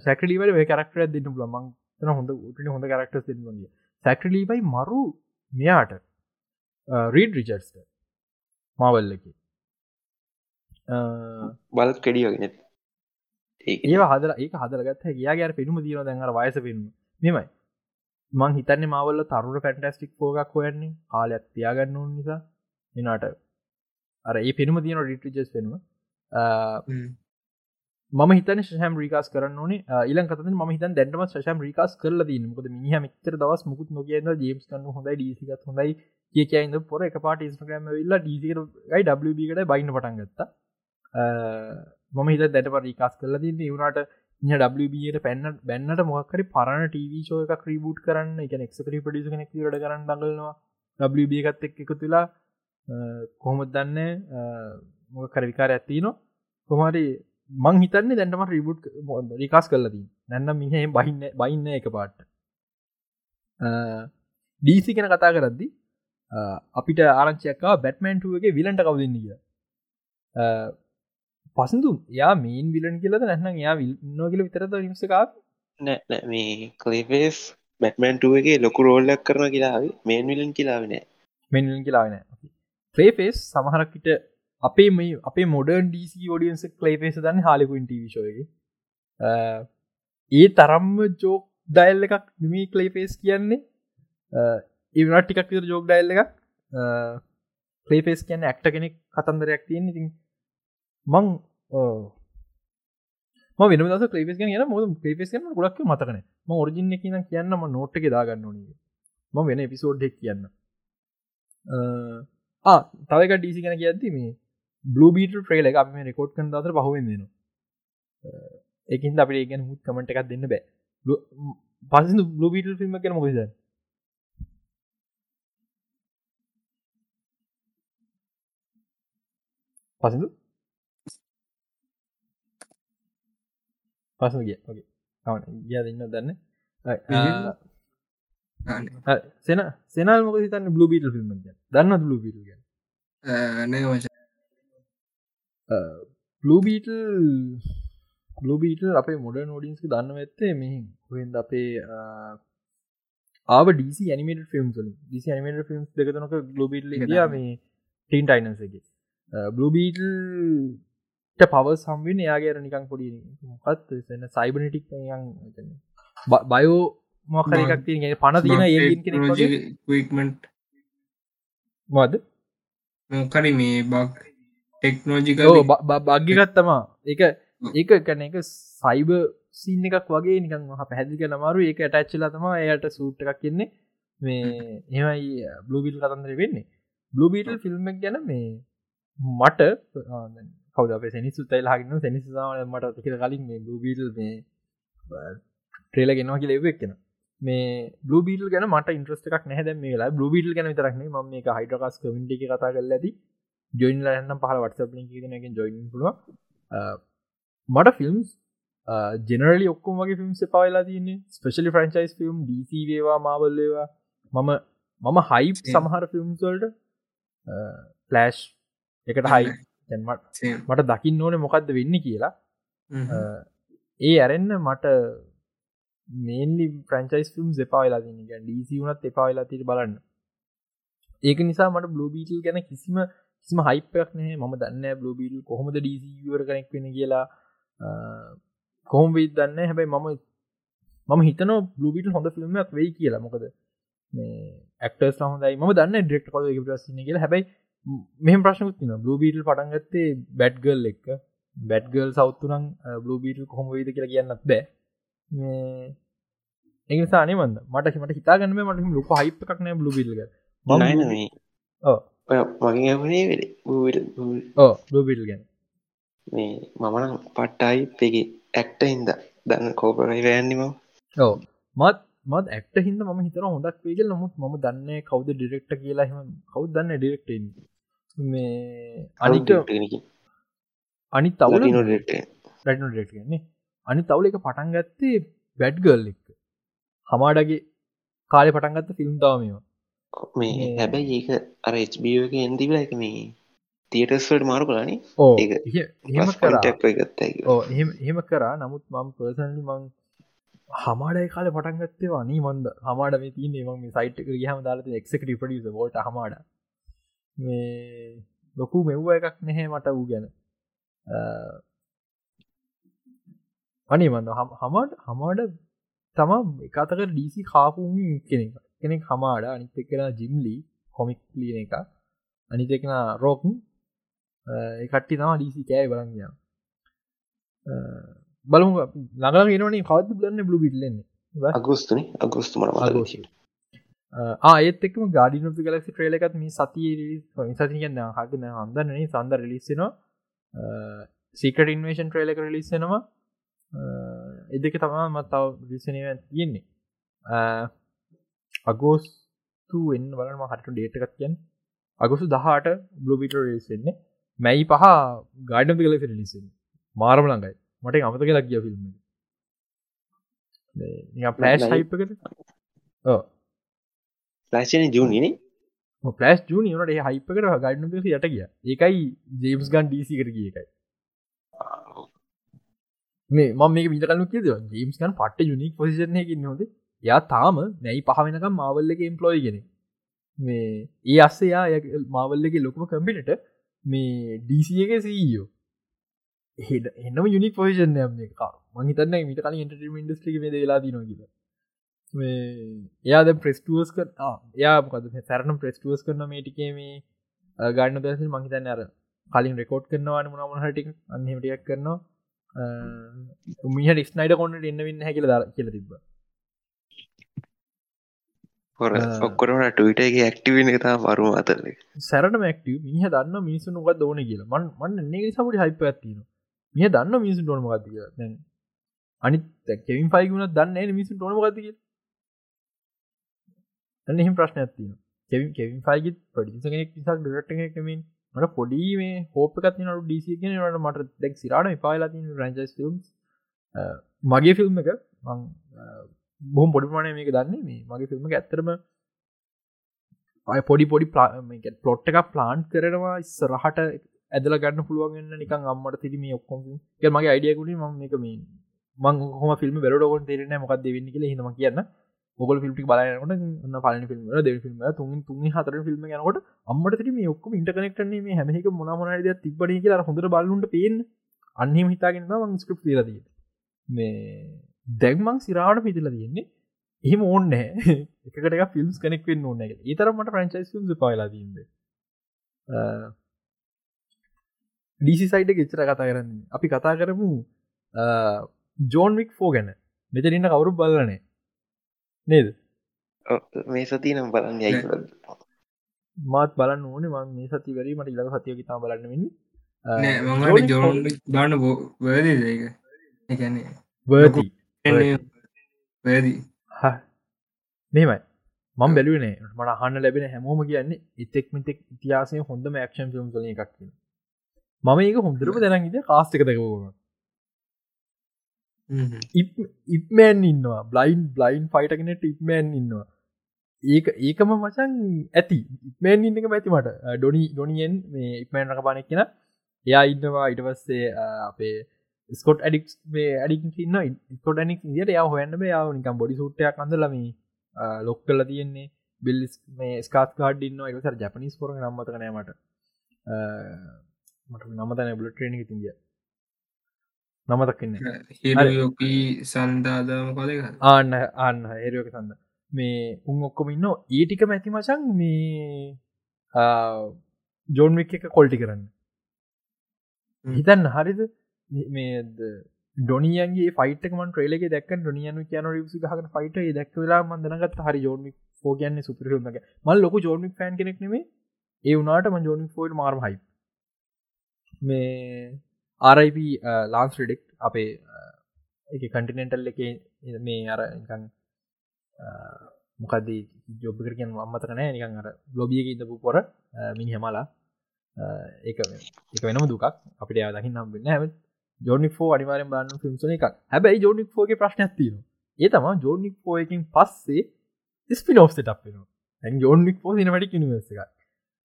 සැකලීවට කරක්ටර දෙන්න ලමන් තන හොඳ උටන හොඳ කරක්ට දෙන්නගේ සැක්ටලීවයි මරු මෙයාට. රීඩ රිචර්ස්ට මවල්ලකි බල කෙඩියගෙනෙත් ඒ හදර ඒක. හදරගත් කියයාගේ පෙනුම දීන දැන්ර වයස පෙනුම. මෙමයි මං හිතන්න මවල්ල තරුර පැන්ටස්ටික් පෝගක් හොයන්නේ කාලයක් තියාගන්න ඕන් නිසා. එනාට අර ඒ පෙනුම තියන රිටිජස් පෙනුම. ම හිතන ශම් රිකාස් කරන ඉලන් කත ම හිත දැටම ශම් රිකාස් කරල දී මොද මිහ මිතර දවස් මුකුත් නොගේන ජේම්ස් කන්න හොඳයි ඩීසිකත් හොඳයි කියකයිද පොර එක පාට ඉස්ට්‍රගම වෙල්ලා ඩීසිකයි ඩකට බයින්න පටන්ගත්තා මම හිත දැට පරිකාස් කරල දී වුණට ට පැන්න බැන්නට මොක්කරි පරණ ටීවීෂෝ එක ක්‍රීබුට් කරන්න එක එක්කරි පඩිස කෙනෙක් ට කරන්න දඟලනවා. WB එකත් එක් එකතු තුලා කොහොමත් දන්න මොක කරවිකාර ඇත්ති නවා කොමරි මං හිතන්නේ දැන්ටම රිබුට් රිකාස් කරලදී නැන්නම් මිහ බහින්න බයින්න එක පාට්ට ඩීසි කෙන කතා කරද්දි අපිට ආරංචයක්කා බැට්මන්ටුවගේ විලන්ට කවදන්න කිය පසඳු යා මීන් විලන් කියලද නැත්නම් යා නොගල විතරද නිසකා නෑ මේ කලේපේස් බැටමන්ටුවගේ ලොකු රෝල්ලක් කරන කියලාව මේන් විලන් කියලාවනෑ මෙන්ලින් කියලාවෙන ක්‍රේපේස් සමහරක්කිට අපේ මේ අපේ මොඩර්න් ඩීසි ෝඩියන්ස කලේපේස දන්න හාලිකුන් ටවිශෝය ඒ තරම්ම ජෝක් ඩයිල් එකක් නිමී කලේපේස් කියන්නේ. ඒවනට ටිකක් ජෝක් ඩයිල් එකක්. කලේපේස් කියන්න ඇක්ට කෙනෙක් කතන්දරයක් තියෙන් ඉතින් මං වෙන ේ න ේස් න ගොඩක් මතකන ම ෝරජින්න කියන කියන්නම නෝට් එක දාගන්න නගේ ම වෙන එපිසෝඩ්ඩක් කියන්න. තවක ඩීසි කන කියඇති මේ බලබීට ප්‍රේල එක අපම රෙකෝඩ් කන දතර පහුවෙන්දෙන එකින් අපේ ඒගැන හුත් කමට එකක් දෙන්න බෑ. පස බලබීට ෆිල්ම් කන මොකද පසඳු පසු ගිය. ගිය දෙන්න? දන්න සෙන සෙනල් මොක තන්න බ්ලු බීට ිල්ම් දන්න බ්ලු බීට නෑ වච බ්ලූබීට බ්ලූබීට අපේ මොඩ නෝඩින්ස්ක දන්න ඇත්තේ මෙහි හොෙන්ද අපේ ආව ඩ නිමට ෆිල්ම් ඩ නිමට ෆිල්ම් දෙකතනක ගලෝබීට ලිය මේ ටීන් ටයිනන්සගේ බ්ලූබීට පව සම්වෙන් එයාගේර නිකං පොඩි මොකත් සන්න සයිබනටික් බයෝ මොකර එකක් තිය පන තියන ඒමට මද මොකරි මේ බක් ටෙක්නෝජික භග්‍යගත්තමා එක. ඒක කැන එක සයිබ සින්න එකක් වගේ නිකන් හ පැහැදික නමරු ඒක ඇටච්චලා තම එයට සූට් එකක් කියන්නේ මේ එමයි බ්ලූබිල් කතන්දර වෙන්නේ. බ්ලූබීටල් ෆිල්ම්ක් ගැන මේ මට කවද සැනිසු තයිලාගෙන සැනිසාම මට තිකර කලින් මේ බ්ලූබීටල් මේ ට්‍රේල ගෙනවා කිය ලෙවෙක් කෙන මේ බ්ලූබීටල් ගැන මට ඉන්ට්‍රස්ට එකක් නැද මේලා බ්ලූබීටල් ගැන විතරක්න ම මේ හයිඩකස් කමිටි කතා කල ඇති. ජොයින් ලන්න පහල වටස ලින් ජොයින් පුල මට ෆිල්ම්ස් ජෙනරලි ඔක්කොම වගේ ෆිල්ම්ස් පවලා තියන්නේ. ස්පෙශලි ෆ්‍රන්චයිස් ෆිල්ම් ඩීසි වේවා මාවල්ලේවා මම මම හයිප් සමහර ෆිල්ම්ස්වල්ට පලෑෂ් එකට හයි දැන්මට මට දකින්න ඕන මොකක්ද වෙන්න කියලා. ඒ ඇරෙන්න්න මට මේන්ලි ප්‍රංචයිස් ෆිල්ම් එපාවෙලා තින ඩීසි වුනත් එපාවෙලා තිර බලන්න. ඒක නිසා මට බ්ලෝබීටල් ගැන කිසිම කිසිම හයිපයක් නෑ ම දන්න බ්ලෝබීටල් කොහොමද ඩීසිවර කෙනෙක් වෙන කියලා. කොහොම වෙයි දන්න හැබැයි මම මම හිතන බ්ලුබිට හොඳ ෆිල්ම්මක් වෙයි කියලා. මොකද මේ ඇක්ටර්ස් හොඳයි. ම දන්න ඩෙක්ට කො ප්‍රසින කියලා. හැබයි මෙහම ප්‍රශ්නකුත් තින බ්ලුබීටල් පටන්ගත්තේ බැඩ්ගල් එක්ක. බැඩ්ගල් සෞත්තුනං බ්ලුබීටල් කොහොම වෙයිද කියලා කියන්නත් බෑ. ඒනිසානේ මන්ද. මට මට හිතාගන්න මට ලොක හිප්පක් නෑ බ්ලුබිල්ග බ්ලුබිල් ගැන. මේ මමන පට්ටයි පෙගේ ඇක්ට හින්ද. දන්න කෝපරයි වැෑන්නිම ඕ මත් මත් ඇක්ට හිද ම හිතර හොඳක් වේගල් නමුත් ම දන්න කවද ඩිරෙක්ට කියලා හෙම කවු දන්න ඩිරෙක්ට මේ අනිට අනි තවල රටනටන්නේ අනි තවල එක පටන් ගත්තේ බැඩ්ගල් එක් හමාඩගේ කාලෙ පටන්ගත්ත ෆිල්ම් තාවමවා මේ හැබැයි ඒක අර HBෝ එක එන්දිවල එක මේ තියටස්වට මාරු කලානේ ඕ එහෙම කරා. නමුත් මම පර්සනලි මං හමාඩයි කාල පටන්ගත්තේවා නී මන්ද? හමාඩ මේ තියන ම සයිට් හම දාලත එක්ක ිපඩිස ෝට හමාඩ මේ ලොකු මෙව්ව එකක් නැහැ මට වූ ගැන. අනේ මන්න හමට හමාඩ තම එකතක ඩීසි කාපුම කෙනෙක් කෙනෙක් හමාඩ අනිත් එක්කෙන ජිම්ලි කොමික් ලියන එක. අනිතෙකෙන රෝකුන් කට්ටි තම ඩීසි කෑ බලගිය බලමු ළඟල ගෙනවනේ කවද බලන්න බ්ලු බිටලන්නේ අගුස්තුන? අගුස්තුමට ආයත් එක්ම ගාඩි නොපි කලක් ට්‍රේල එකත් මේ සතිය සති කියන්න හටන හඳන්නේ සන්ද රිලිස්සෙනවා සීකට ඉන්වේෂන් ට්‍රේල එක රිලිස්සෙනවා එදක තමා මත්තාව විසනව තියෙන්නේ. අගෝස්තු එන්න බලම හට ඩේටකත් කියන්න. අගොසු දහට බ්ලෝබිට රේසෙන්නේ මැයි පහ ගාඩම් කල ලිසෙන් මාරම ළඟයි මට අමත කියලා කිය ෆිල්ම් පලෑශ් හයිපකට ලශන ජූනින පලස් ජූනි නට හයිපකට ගඩන යට කිය ඒකයි ජේම්ස් ගන් ඩීසි කර කිය එකයි. මේ ම මේ විතරලු කිය ජේම්ස් ගන් පට යුනික් පොසිෂනයකින් නොද යා තාම නැයි පහවෙනකම් මාවල්ලක එම්පලෝයි ගෙන මේ ඒ අස්සයා මාවල්ලගේ ලොකුම කම්පිට මේ ඩීසියක සීෝ හෙට එන්නම යුනික් එක මහිතන්න මිට කලින් ඉන්ටම ඉන්ඩස්ට්‍රික ද වෙලා දින කිය මේ එයාද ප්‍රස්ටුවස් කර යා මොකද සැරනම් ප්‍රස්ටුවස් කරන මේටිකේ මේ ගන්න දස මහිතන්න අර කලින් රෙකෝඩ් කරනවාන මනමන හටික අන්නහිටියක් කරනවා. මිහ ක්නයිඩ කොන්නට එන්න වෙන්න හැකිල ද කියල තිබ හොර ඔක්කොරට ටවිටගේ ඇක්ටිවෙන තා වරු අතර. සැරට මක්ටව මිහ දන්න මිනිසු නොක දෝන කියල. මන් මන්න නේ සපට හයිප ඇතින මිය දන්න මිනිසු ටොනම ගතිය දැන් අනි කෙවින් පයිගුණ දන්න මිසු ටොනම ගතිය එහම ප්‍රශ්න ඇතින කෙවින් කෙවින් පයිගත් පඩිස කෙනෙක් නිසක් ඩරට එකමින් මට පොඩි මේ හෝපකත් නට ඩීසිගෙන ට මට දෙක් සිරාට පාලා රජස් ෆිල්ම් මගේ ෆිල්ම් එක බොහම් පොඩිමානය මේක දන්නේ මේ මගේ ෆිල්ම් ඇත්තරම අය පොඩි පොඩි පලොට් එක ප්ලාන්් කරනවා ඉස්සරහට ඇදල ගන්න පුළුවන්ගන්න නිකන් අම්මට තිරම ඔක්කොම මගේ අයිඩියකුණ ම එක මේ මං හොම ෆිල්ම් බෙරඩෝගොන් තේරෙන මොකක් දෙවෙන්න කියල හිම කියන්න. මොගල් ෆිල්ටි බලනට න්න පලන ෆිල්ම් දෙ ෆිල්ම් තුන් තුන් හතර ෆිල්ම් යනකොට අම්මට තිරම ඔක්කම ඉන්ටකනෙක්ටන මේ හැමක මොනමනද තිබන කියලා හොඳර බලුන්ට පේෙන් අන්හෙම හිතාගෙන්ම මං ස්ක්‍රප් ලදී මේ දැක්මං සිරාට පිතිල තියෙන්නේ එහෙම ඕන්න එකට එක ෆිල්ම්ස් කනෙක් වෙන්න ඕන්න එක ඒතරමට ප්‍රංචයිස් ම් පාලාදීද ඩීසි සයිට ගෙච්චර කතා කරන්න අපි කතා කරමු ජෝන්වික් ෆෝ ගැන. මෙතරින්න කවුරු බලනේ නේද? මේ සති නම් බලන්න යයි. මාත් බලන්න ඕන. මං මේ සති වරී මට ඉලක සතිය තා බලන්න වෙන්න. ජෝන් බාන්න බෝවැදි ඒක? එකන්නේ වර්ති වැදී මෙමයි මං බැලුවනේ මට හන්න ලැබෙන හැමෝම කියන්නේ එතෙක් මිතෙක් ඉතිහාසය හොඳම ක්ෂන් ිල්ම් කල එකක් කියන මම ඒක හොඳරම දැනගිද කාස්ටක දකවම ඉපමෑන් ඉන්නවා. බ්ලයින් බ්ලයින් ෆයිටගෙනට ඉපමෑන් ඉන්නවා. ඒක ඒකම මචන් ඇති. ඉපමෑන් ඉන්නක ඇතිමට ඩොනි ඩොනියෙන් මේ ඉපමෑන් රක පානෙක් කියෙන එයා ඉන්නවා ඉටවස්සේ අපේ ස්කොට් ඇඩික් ඇඩික් න්න ස්කොට නික් දිට යා හොයන්න යාව නිකම් බොඩි සුට්ටයක් අඳලම ලොක් කල තියෙන්නේ. බිල්ස් මේ ස්කාත් කාඩ් ඉන්න එකසර ජපනිස් පොර නම්මතකනෑමට මට නම තැන බල ට්‍රේණ තිදිය නමතක්කන්න හිරයෝකී සන්දාදම කොද ආන්න ආන්න ඒරයෝක සඳ මේ උන් ඔක්කොම ඉන්න ඒටික මැති මචන් මේ ජෝන්වික් එක කොල්ටි කරන්න. හිතන්න හරිද? මේ ඩොනියන්ගේ ෆයිටකම ්‍රේලක දක් ඩොනියන කියන රිසි හක ෆයිට දක් වෙලා මන්දනගත් හරි ජෝනික් ෝ කියන්න සුපරහමක මල් ලොක කෙනෙක් නෙේ ඒ වනාට ම ජෝනික් ෆෝල් මාර්ම හයි මේ ආරයිප ලාන්ස් රිඩෙක් අපේ එක කටිනෙන්ටල් එක මේ අර නිකන් uh, මොකක්දී ජොබ්කරකෙන් අම්මතකනෑ නිකන් අර ලොබියක ඉඳපු පොර uh, මිනි හමලා uh, ඒක එක වෙනම දුකක්. අපිට දකින්න නම් වෙන්න හැම ජෝනික් ෝ අනිවාරෙන් බන්න ෆිල්ම්සන එකක්. හැබැයි ජෝනික් ෝගේ ප්‍රශ්නයක් තියෙන ඒ තම ජෝනික් ෝ එකින් පස්සේ ස්පින ඔෆ් ටක් වෙන ඇ ජෝනික් ෝ සිනමටික් නිවර්ස එකක්.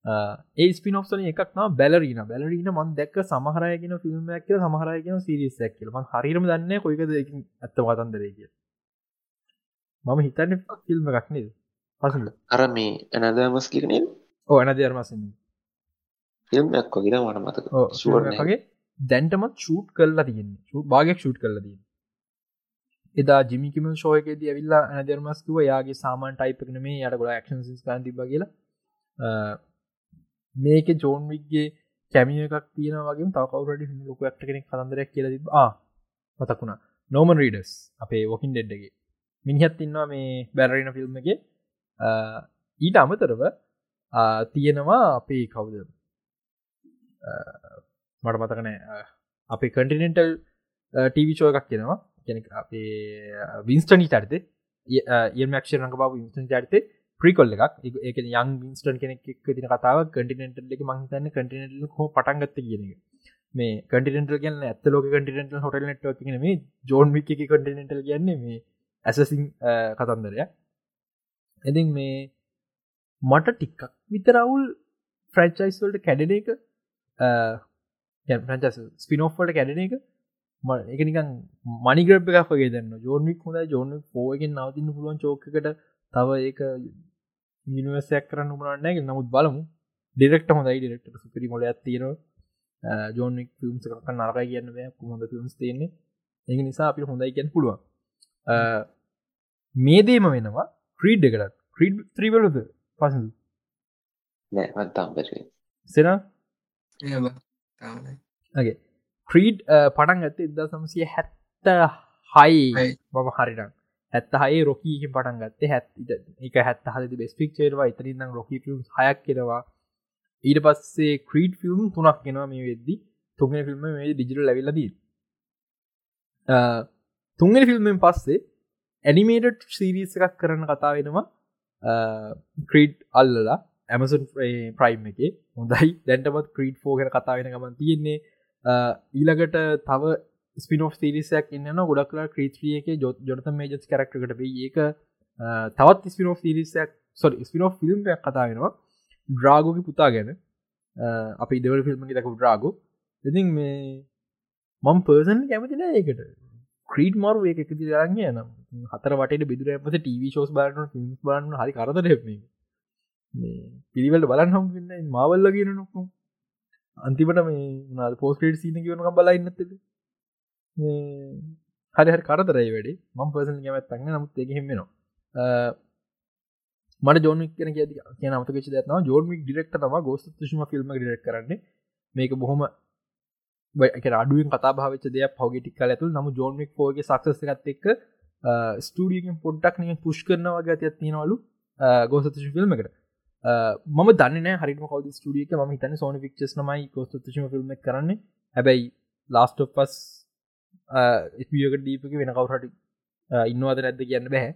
ඒ ස්පිනොස්සන එකක් බැලරීන බැලරීන මන් දැක්ක සමහරයගෙන ෆිල්ම්යක් කියල සමහරයගෙන සිරිසක් කියලම හරිරම දන්න කොයිකද ඇත්ත වතන්දරේ කිය මම හිතන්න ෆිල්ම් එකක් නේද? පසල අර මේ ඇනදමස් කියනේ ඕ ඇන දර්මසන්නේ ෆිල්ම්යක් කොගෙන මට මතක. ගේ දැන්ටමත් චූට් කල්ලා තියන්නේ. භාගක් චුට් කල්ල තියන්න. එදා ජිමිකිම ශෝයකෙද ඇවිල්ලා ඇන දර්මස්කුව යාගේ සාමාන් ටයිප්න මේ යට ගොඩ ක්ෂන් කාන්තිබ කියලා මේක ජෝන්වික්ගේ කැමිය එකක් තියෙන වගේ තකවරට ලොක ක්ට කෙනෙක් කතන්දරයක් කියල තිබ මතකුණා නෝමන් රීඩස් අපේ වොකින් ඩෙඩ්ඩගේ මිනිහත් ඉන්නවා මේ බැරරින ෆිල්ම් එක. ඊට අමතරව තියෙනවා අපේ කවුද? මට මතකනෑ අපේ කටිනෙන්ටල් ටීවිචෝ එකක් කියෙනවා කෙනෙ අපේ වින්ස්ටනී චරිතේ ඒමක්ෂරක බව වින්ස්ටන් චරිතේ ප්‍රිකොල්ල එකක්. ඒක යන් වින්ස්ටන් කෙනෙක් තින කතාව කටිනෙන්ටල් එක මහිතන්න කටිනෙටල් හෝ පටන්ගත්ත කියන මේ කටිනෙන්ටල් කියන්න ඇත්ත ලෝක කටිනෙන්ටල් හොටල් නෙට්ව කියන මේ ජෝන් වික් එක කටිනෙන්ටල් කියන්නේ මේ ඇසසින් කතන්දරයක්. එතින් මේ මට ටික්කක් විතරවුල් ෆ්‍රැන්චයිස්වල්ට කැඩෙන එක ෆ්‍රන්චස් ස්පිනෝෆ්ට කැඩෙන එක එක නිකන් මනිග්‍රප් එකක් වගේ දන්න ජෝනික් හොඳ ජෝන පෝයගෙන් නවතින්න පුළුවන් චෝකට තව ඒක නිවසයක් කරන්න උමරන්නගේ නමුත් බලමු. ඩෙරෙක්ට හොඳයි ඩෙරෙක්ට සුපිරි මොල ඇත්තිර ජෝනික් ෆිල්ම්ස් කරක් නරකයි කියන්න කුහොඳ ෆිල්ම්ස් තියන්නේ. ඒ නිසා අපි හොඳයි කියන්න පුළුවන්. මේ දේම වෙනවා ක්‍රීඩ් එකටත්. ක්‍රීඩ් ත්‍රීවලද පසඳ සෙන? ක්‍රීඩ් පටන් ඇත ඉදදා සමසිය හැත්ත හයි මම හරිටක් හැත්ත හයි රොකීකින් පටන් ගත්තේ හැත් එක හැත් හද බෙස්පික් චේරවා ඉතරින්නම් රොකි ියම් හයක් කෙනවා ඊට පස්සේ ක්‍රීඩ් ෆිල්ම් තුනක් කෙනවා මේ වෙද්දි. තුන්ගෙන ෆිල්ම් මේ ඩිජිට ලැවිලදී තුන්ගෙන ෆිල්ම්ෙන් පස්සේ ඇනිමේටඩ් සීරීස් එකක් කරන කතා වෙනවා. ක්‍රීඩ් අල්ලලා ඇමසන් ප්‍රයිම් එක. හොඳයි. දැන්ටමත් ක්‍රීඩ් ෆෝගෙන කතාගෙන ගමන් තියෙන්නේ. ඊළඟට තව ස්පිනෝ සිරිසයක් ඉන්න ගොඩක් කලා ක්‍රීත්‍රිය එක ජොත් ජොත මේජස් කරක්ටකට ඒක තවත් ස්පිනෝ සිරිසයක් සො ස්පිනෝ ෆිල්ම්යක් කතාගෙනවා ඩ්‍රාගෝක පුතා ගැන. අපි දෙවල් ෆිල්ම් දකු ඩ්‍රාගෝ ඉතින් මේ මම් පර්සන් කැමතින ඒකට. ක්‍රීඩ් මරු එක එකති රගේ නම්. හතර වට බිදුර ඇමත ටව ෝස් බාන ිල්ම් බන්න හරි කරදර පිළිවලට බලන්න හම් මාවල්ල කියන නොක්කු අන්තිමට මේ නාල් පෝස්ටේට සීන කියවන බලන්නත්තද හරි හරි කරදරයි වැඩි. මම් පර්සන් කැමත් තන්න නමුත් එක හෙමෙනවා මට ජෝනික් කියන කිය කියන අමතක දන ජෝර්මික් ඩිරෙක්ට තම ගෝස්ත ශම ෆිල්ම් ඩිරෙක් කරන්නේ. මේක බොහොම අඩුවෙන් කතා භාවච දෙයක් පෞගටික් කල ඇතුල් නමු ජෝර්මික් ෝගේ සක්සසකත් එක්ක ස්ටඩියෙන් පොඩ්ඩක් නිය පුෂ් කරනවා ගතියක් තියෙනවලු ගෝසත ෆිල්ම් එකට. මම දන්න හරි කවද ස්ටියක ම හිතන සෝන ික්ස් නමයි ගෝස්තශම ෆිල්ම් කරන්නේ. හැබැයි ලාස්ට පස් එපියක දීපක වෙන කවුරට ඉන්නවාද නැද්ද කියන්න බැහැ.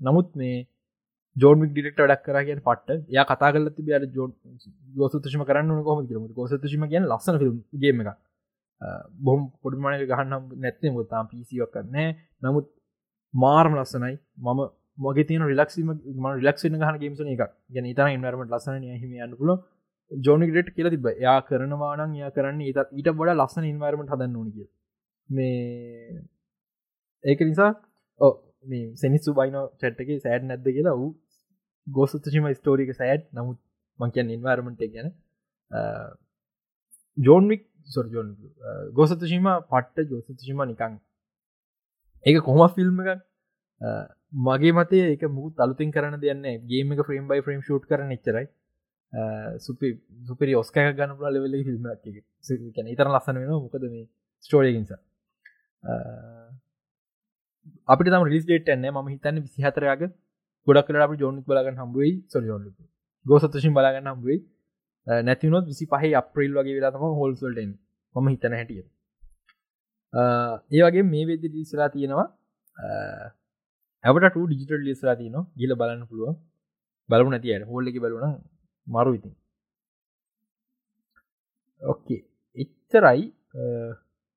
නමුත් මේ ජෝමික් ඩිරෙක්ට ඩක් කරගෙන පට ය කතා කල තිබ ජෝ ගෝසතුෂම කරන්න කොම ම ගෝසතුෂම කියෙන් ලස්සන ිල්ම් ගේම එක බොම් පොඩිමනක ගහන්නම් නැත්තේ. මුතාම් පිසිවක් කරන්නේ නමුත් මාර්ම ලස්සනයි. මම මගේ තින රිලක්ම ම රිලක්ෂන ගහන ගේමසන එක ගැන තර ඉන්වරමට ලස්සන හිම යන්න පුල ජෝනිගට කියල තිබ යා කරනවානන් යා කරන්න ඊට ඊට බොඩ ලස්සන ඉන්වරමට හදන්න ඕනක මේ ඒක නිසා ඕ මේ සෙනිස්සු බයින චැට්ටක සෑඩ් නැද්ද කියලා වූ ගෝසතුශිම ස්ටෝරික සෑඩ් නමුත් මංකයන් ඉන්වර්මට ගැන. ජෝන්වික් සොර ජෝන් ගෝසතුශීම පට්ට ජෝසතුශිම නිකං ඒක කොහම ෆිල්ම් එකක්. මගේ මතේ එක මුත් අලුතින් කරන දෙන්න ගේම එක ෆ්‍රම් බයි ෆ්‍රම් ෂූට් කරන එච්චරයි. සුපි සුපරි ඔස්කය ගන්න පුල ලෙවෙල ෆිල්ම් කැන ඉතර ලස්සන වෙන මොකද මේ ස්ටෝරියකින්සා අපිට තම රිස්ඩේට එන්න ම හිතන්න විසිහතරයාග ගොඩක් කලට අපි ජෝනික් බලගන්න හම්බුවයි සොලියෝන් ගෝසතශින් බලගන්න හම්බුවයි නැතිවනොත් විසි පහ අප්‍රේල් වගේ වෙලාතම හොල්සල්ටන් මම හිතන හැටිය ඒ වගේ මේ වෙද ලිසලා තියෙනවා. ඇවට ඩිජිටල් ලිස්ලා තියන ගිල බලන්න පුළුව බලු නැති අයට. හෝල්ල එක බලුන මරු ඉතින්. ඔක්කේ එච්චරයි.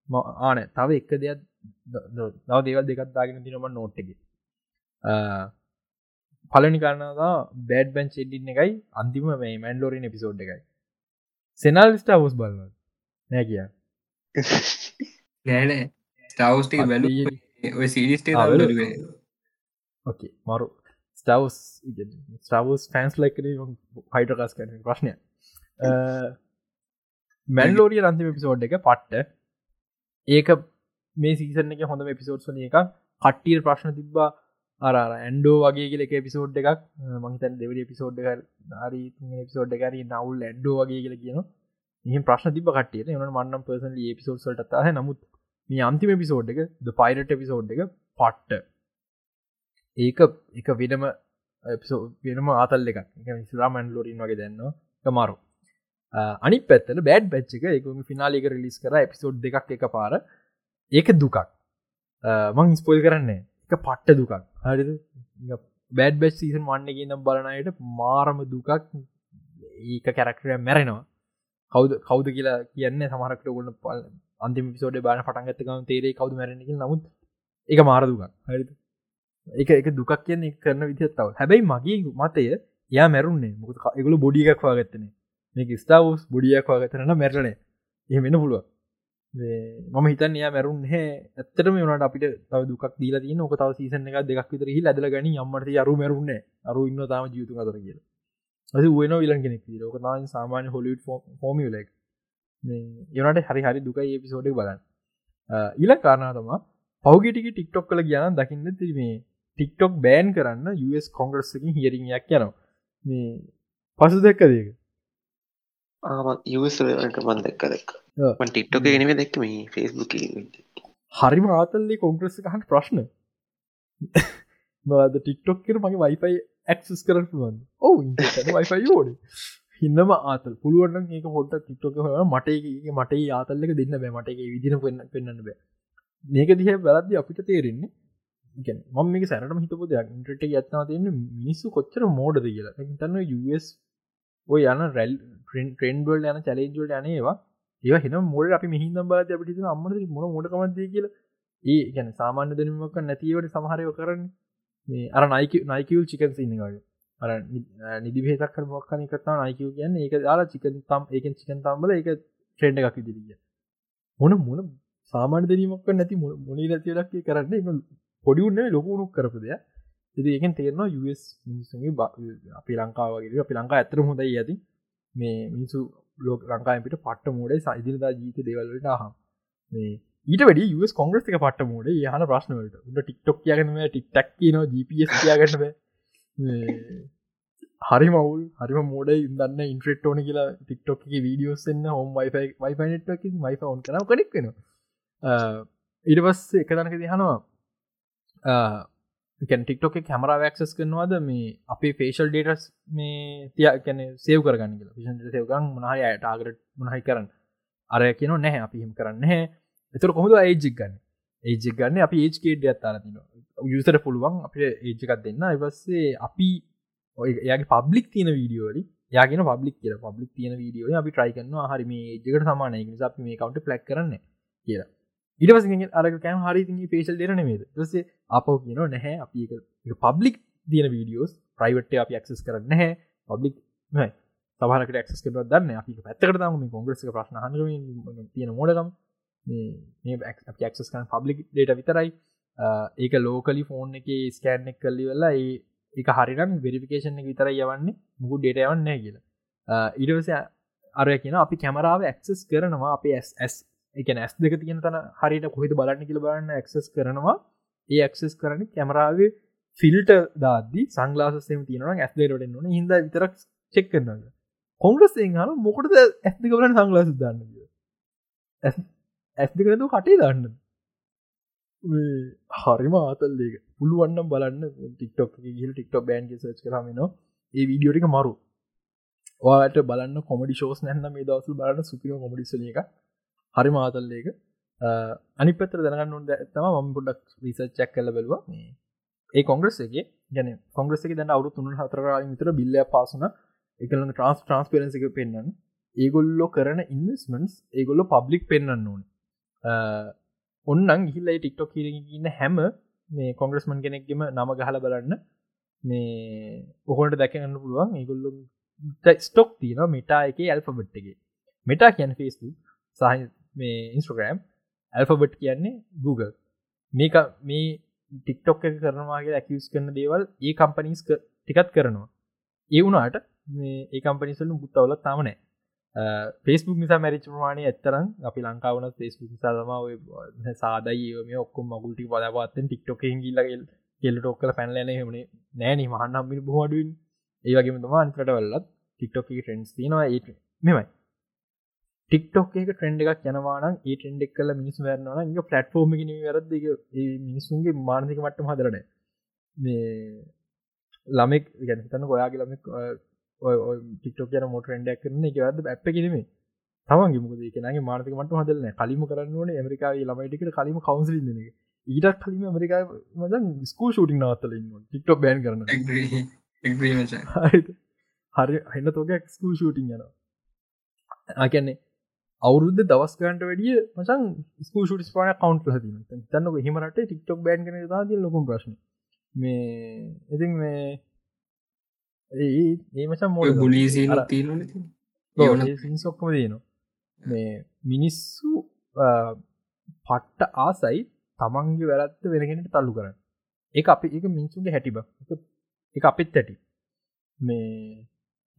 ආන තව එක්ක දෙයක් දව දේවල් දෙකත් දාගෙන තිනම නෝට් එක. පලනි කරන්නවා බෑඩ් බැන් චෙඩ්ඩින්න එකයි අන්තිම මේ මැන්ලෝරින් එපිසෝඩ් එකයි. සෙනල් ස්ටා හෝස් බලන්න නෑ කිය. නෑනෑ ස්ටවස්ටික බැල ඔය සිරිස්ටේ ඕකේ මරු. ස්ටවස් ස්ටවස් ෆෑන්ස් ලයිකන හයිටකස් කරන ප්‍රශ්නය මැන්ලෝරිය අන්තිම පිසෝඩ් එක පට්ට ඒක මේ සීසන එක හොඳ පිසෝඩ් සන එක කට්ටිය ප්‍රශ්න තිබ්බා අර ඇන්ඩෝ වගේ කියල එක පිසෝඩ් එකක්. මහිතන් දෙවඩ පිසෝඩ් එක හරි පිසෝඩ් එකරි නවුල් ඇන්ඩෝ වගේ කියල කියන එහම ප්‍රශ්න තිබ කටියට එන මන්නම් පර්සන් පිසෝඩ්සට හ නමුත් මේ අන්තිම පිසෝඩ් එක ද පයිරට පිසෝඩ් එක පට්ට. ඒක එක වෙනම වෙනම ආතල් එක ස්ලාමන් ලෝරින් වගේ දෙන්නවා. තමාරු අනි පැත්තල බෑඩ් බච්චික එක ෆිනාලික රිලිස් කර එපිසෝඩ් දෙකක් එක පාර ඒක දුකක්. මං ස්පොල් කරන්නේ එක පට්ට දුකක්. හරි බෑඩ් බෙස් සීසන් වන්න නම් බලනයට මාරම දුකක්. ඒක කැරක්ටර මැරෙනවා. කවද කවද කියලා කියන්න සමහරක්ට ගොන්න පල් අන්තිම පිසෝඩ බාන පටන්ගත්තකම තේරේ කවද මැරෙනක නමුත් එක මාර දුකක්. හරි එක එක දුකක් කියන්නේ කරන විදිහත්තාව හැබැයි මගේ මතය යා මැරුන්නේ මුත් එකගුල බොඩියක් වාගත්තනේ මේක ස්ටාවස් බොඩියක් වාගතරන මැරලනේ එහෙමෙන පුළුව මම හිතන් යා මැරුන් හැ ඇත්තටම වනට අපිට තව දුක් දීල දී නොක තව සීසන එක දෙක් විතර හි ඇදල ගනි අම්මට අරු මැරුන්න අරු ඉන්න තාම ජීතු අතර කියල. අද වෙන විලන් කෙනෙක් ෝක තාම සාමාන්‍ය හොලිට ෆෝමිලක් යනට හරි හරි දුකයි එපිසෝඩක් බලන්න. ඉල කාරනා තමා පෞගටික ටික්ටොක් කළ කියන දකින්න තිීමේ ටික්ටොක් බෑන් කරන්න US කොංග්‍රස්සකින් හිරිංයක් යනවා. මේ පසු දෙක්ක දේක ආ මන් දෙක්ක දෙක්ක. ටික්ටොක ගෙනව දැක්ක මේ ෆෙස්බුක හරිම ආතල්ලේ කොංග්‍රෙස් හන් ප්‍රශ්න. බද ටික්ටොක් කර මගේ වයිෆයි ඇක්සස් කරන පුළුවන් ඕ වයිෆයි ෝඩ හින්නම ආතල්. පුළුවන් ඒක හොට ටික්ටොක මට මට ආතල්ලක දෙන්න බෑ. මට එක විදින පෙන්න්න පෙන්න්න බෑ. මේක දිහ වැලද අපිට තේරෙන්නේ. මම මේක සැරටම හිතපු දෙයක්. ඉන්ට්‍රට ඇත්නා තියන්න මිනිස්සු කොච්චර මෝඩද කියලා. තන්න ඔය යන රැල් ට්‍රෙන්ඩල් යන චලේජල්ට යනේවා ඒ හෙන මොඩ අපි මිහිදම් බාද අපිට අම්මට මොන මොඩකමන්දය කියලා. ඒ ගැන සාමාන්‍ය දෙනීමක් නැතිවට සමහරයෝ කරන්න. මේ අර නයික නයිකවල් චිකන් සින්නවාගේ අර නිදි හේතක් කර මොක්කන එකතා නයිකව කියන්න. ඒක දාලා චිකන් තම් ඒකෙන් චිකන් තම්බල එක ට්‍රෙන්ඩ එකක් දිරිය මොන මොන සාමාන්‍ය දෙනීමක් නැති මොනි රතිලක් කරන්න. පොඩිුන්න ලොකුණුක් කරපු දෙයක්. ඉති ඒකෙන් තේරනවා US මිනිසගේ අපි ලංකාවගේ අපි ලංකා ඇතර හොඳයි ඇති. මේ මිනිසු ලෝක ලංකායපිට පට්ට මෝඩයි සයිදිනදා ජීත දේවල්ලට හම් මේ ඊට වැඩ US කොංග්‍රස් එක පට මෝඩ යහන ප්‍රශ්නවලට උට ටික්ටොක් කියගනම ටික්ටක් කියන GPS කියගන්නබ හරි මවුල් හරිම මෝඩ ඉදන්න ඉන්ට්‍රෙට් ඕන කියලා ටික්ටොක් වීඩියෝස්සන්න හොම වයිෆයි වයිෆයි නෙට්ක් මයිෆ ඔන් කන කනෙක් වෙන ඊට පස්ස එක තනක දිහනවා ටික්ටොක කැමරාවක්සස් කරනවාද? මේ අපේ ෆේෂල් ඩේටස් මේ තිය කැන සේව් කරගන්න කියලා. පිෂන් සේවගන් මනහය ටාගරට මනහයි කරන්න. අරය කියන නැහැ අපි හිම කරන්න හැ එතුර කොහොද ඒජික් ගන්න? ඒජික් ගන්න අපි ඒජ්කේඩ අත්තාර තින යුසට පුළුවන් අප ඒජ්කත් දෙන්න. ඉවස්සේ අපි ඔය යාගේ පබ්ලික් තියෙන වීඩියෝලි යාගෙන පබ්ලික් කිය පබ්ලික් තියෙන වීඩියෝ අපි ට්‍රයි කරන්න හරි මේ ඒජකට සමානය. නිසා අපි මේ කවන්ට පලක් කරන්න කියලා. ඉටවස අරක කෑම් හරි පේශල් දෙරන මේද සේ අප කියන නැහැ අපි පබ්ලික් දියන වීඩියෝස් ප්‍රයිවට් අපි ක්සස් කරන්න නැහැ. පබ්ලික් සහරකට ක්ස් කර දන්න අපි පැත්තකට තම කොංග්‍රස් ප්‍රශ්න හ තියෙන මෝඩකම්. ක්ස් කන් පබ්ලික් ඩේට විතරයි. ඒක ලෝකලි ෆෝන් එක ස්කෑන්නෙක් කල්ලි වෙල්ලා ඒ එක හරිනම් වෙරිෆිකේෂන් එක විතර යවන්නේ. මුකු ඩේට යවන්න කියලා. ඉඩවස අර කියන අපි කැමරාව ඇක්සස් කරනවා. අප ඇස් එක ඇස් දෙක තියෙන තන හරිට කොහෙද බලන්න කියල බලන්න ඇක්සස් කරනවා. ඒ ඇක්සස් කරන කැමරාවේ ෆිල්ට දාදී සංගලාසසම තියෙනවා ඇස්දේරට නොන හිද විතරක් චෙක් කරන්න කොංග්‍රස් හන මොකටද ඇස්දි බලන්න සංගලාස දන්න ඇස් දෙකනතු කටේ දන්න. හරිම ආතල්ලේක පුළුවන්නම් බලන්න. ටික්ටොක් ගිල් ටික්ටොක් බෑන්ග සච් කරමන ඒ වීඩියෝටික මරු. වාට බලන්න කොමඩි ශෝස් නැන්න මේ දවසු බලන්න සුපිම කොමඩිසල එක හරි මාතල්ලේක අනි පත්‍ර දැනගන්න උන්ද ඇත්තම ම පොඩක් රිස චැක් කල බැලවා. ඒ කොංග්‍රස්සගේ ගැන කොංග්‍රස්සක දැන අවු තුන් හතරරා විතර බිල්ල පාසුන එකල ට්‍රන්ස් ට්‍රන්ස්පරන්සික පෙන්න්න ඒගොල්ලො කරන ඉන්වස්මන්ස් ඒගොල්ලො පබ්ලික් පෙන්න්න ඕන. ඔන්නන් ගිහිල්ලයි ටික්ටොක් කියන්න හැම මේ කොංග්‍රස්මන් කෙනෙක්ගෙම නම ගහල බලන්න. මේ ඔහොට දැකගන්න පුළුවන් ඒගොල්ලු ස්ටොක් තියන මෙටා එක ඇල්ෆබට්ගේ මෙටා කියන් ෆේස්බුක් සහ මේ ඉන්ස්ට්‍රග්‍රම් ඇල්ෆබට් කියන්නේ Google. මේක මේ ටික්ටොක් එක කරනවාගේ ඇකිස් කරන දේවල් ඒ කම්පනීස් ටිකත් කරනවා. ඒ වුණට මේ ඒ කම්පනිසලු පුත්තවල තමනෑ ෆෙස්බුක් නිසා මැරිච් ප්‍රමාණය ඇත්තරම් අපි ලංකාවන ෆෙස්බුක් නිසා තම සාදයි මේ ඔක්කොම මගුල්ටි පදපත්තෙන් ටික්ටොක හිගිල්ලගල් කෙල්ලට ඔක්කල පැන්ලන හමනේ නෑන මහන්නම්මි බොහඩුවන් ඒවගේම තම අන්කට වල්ලත් ටික්ටොක ට්‍රෙන්ස් තිනවා ඒ මෙමයි ටික්ටොක් එක ට්‍රෙන්ඩ් එකක් යනවානම් ඒ ටෙන්ඩෙක් කල මිනිස් වැරනවා ගේ පලට්ෆෝර්ම වැරද මිනිසුන්ගේ මානසික මට්ටම හදරන මේ ළමෙක් ගැන තන්න ඔයාගේ ළමෙක් ටික්ටොක් යන මොට ෙන්ඩක් කරන එක වැද ඇප කිරීමේ තමන්ගේ මුද කියනගේ මානතික මට හදලන කලිම කරන්නවන ඇමරිකායි ළමයිටිකට කලිම කවන්සිලි දෙන ඊටත් කලිම ඇමරිකා මදන් ස්කූ ෂූටික් නවත්තල ටික්ටොක් බෑන් කරන හරි. හන්න තෝක ස්කූ ෂූටිං යනවා. ආකන්නේ අවුරුද්ධ දවස්කන්ට වැඩිය මසන් ස්කූ ෂුටි පාන කවන්් හති තන්නක හිමට ටික්ටොක් බෑන් කන දාද ලොකුම් ප්‍රශ්න. මේ ඉතින් මේ ඒ ඒමචන් මො ගුලීසි සොක්කම දයනවා මේ මිනිස්සු පට්ට ආසයි තමන්ගේ වැරත්ත වෙනගෙනට තල්ලු කරන්න. ඒ අපි එක මිනිසුන්ගේ හැටිබ එක අපිත් ඇටි මේ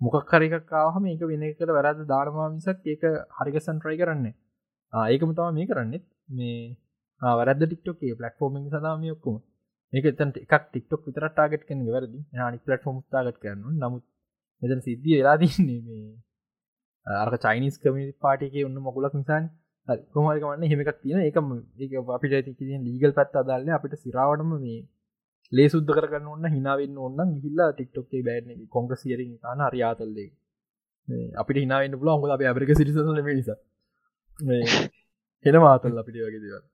මොකක් හරිකාවහම ඒක වෙන එකට වැරද ධර්මා මිසක් ඒක හරිකසන් ට්‍රයි කරන්නේ. ඒකම තම මේ කරන්නෙත් මේ වැරද ටික්ටොක්ේ පලට්ෆෝර්මිං සදාම යොක්කුම මේක එතන් එකක් ටික්ටොක් විතර ටාගට් කන වැරදි. නි පලට්ෆෝම් තාගට කරන නමුත් මෙතන සිද්ධිය වෙලා තින්නේ මේ අරක චයිනිස් කමිට පාටික ඔන්න මොකුලක් නිසාන්. කොමරිකමන්න හෙමක් තියෙන එක ඒ අපිට ඇති ලීගල් පැත් අදාලන්න අපිට සිරාවටම මේ ලේ සුද්ද කරගන්න ඔන්න හිනාවෙන්න ඔන්න හිල්ලා ටික්ටොක්ේ බෑන කොංග්‍රසියර තාන අරියාතල්ලේ අපිට හිනාවෙන්න පුල ඔොද අප අපරික සිරිසල නිසා. හෙන මාතල් අපිට වගේ දේවල්.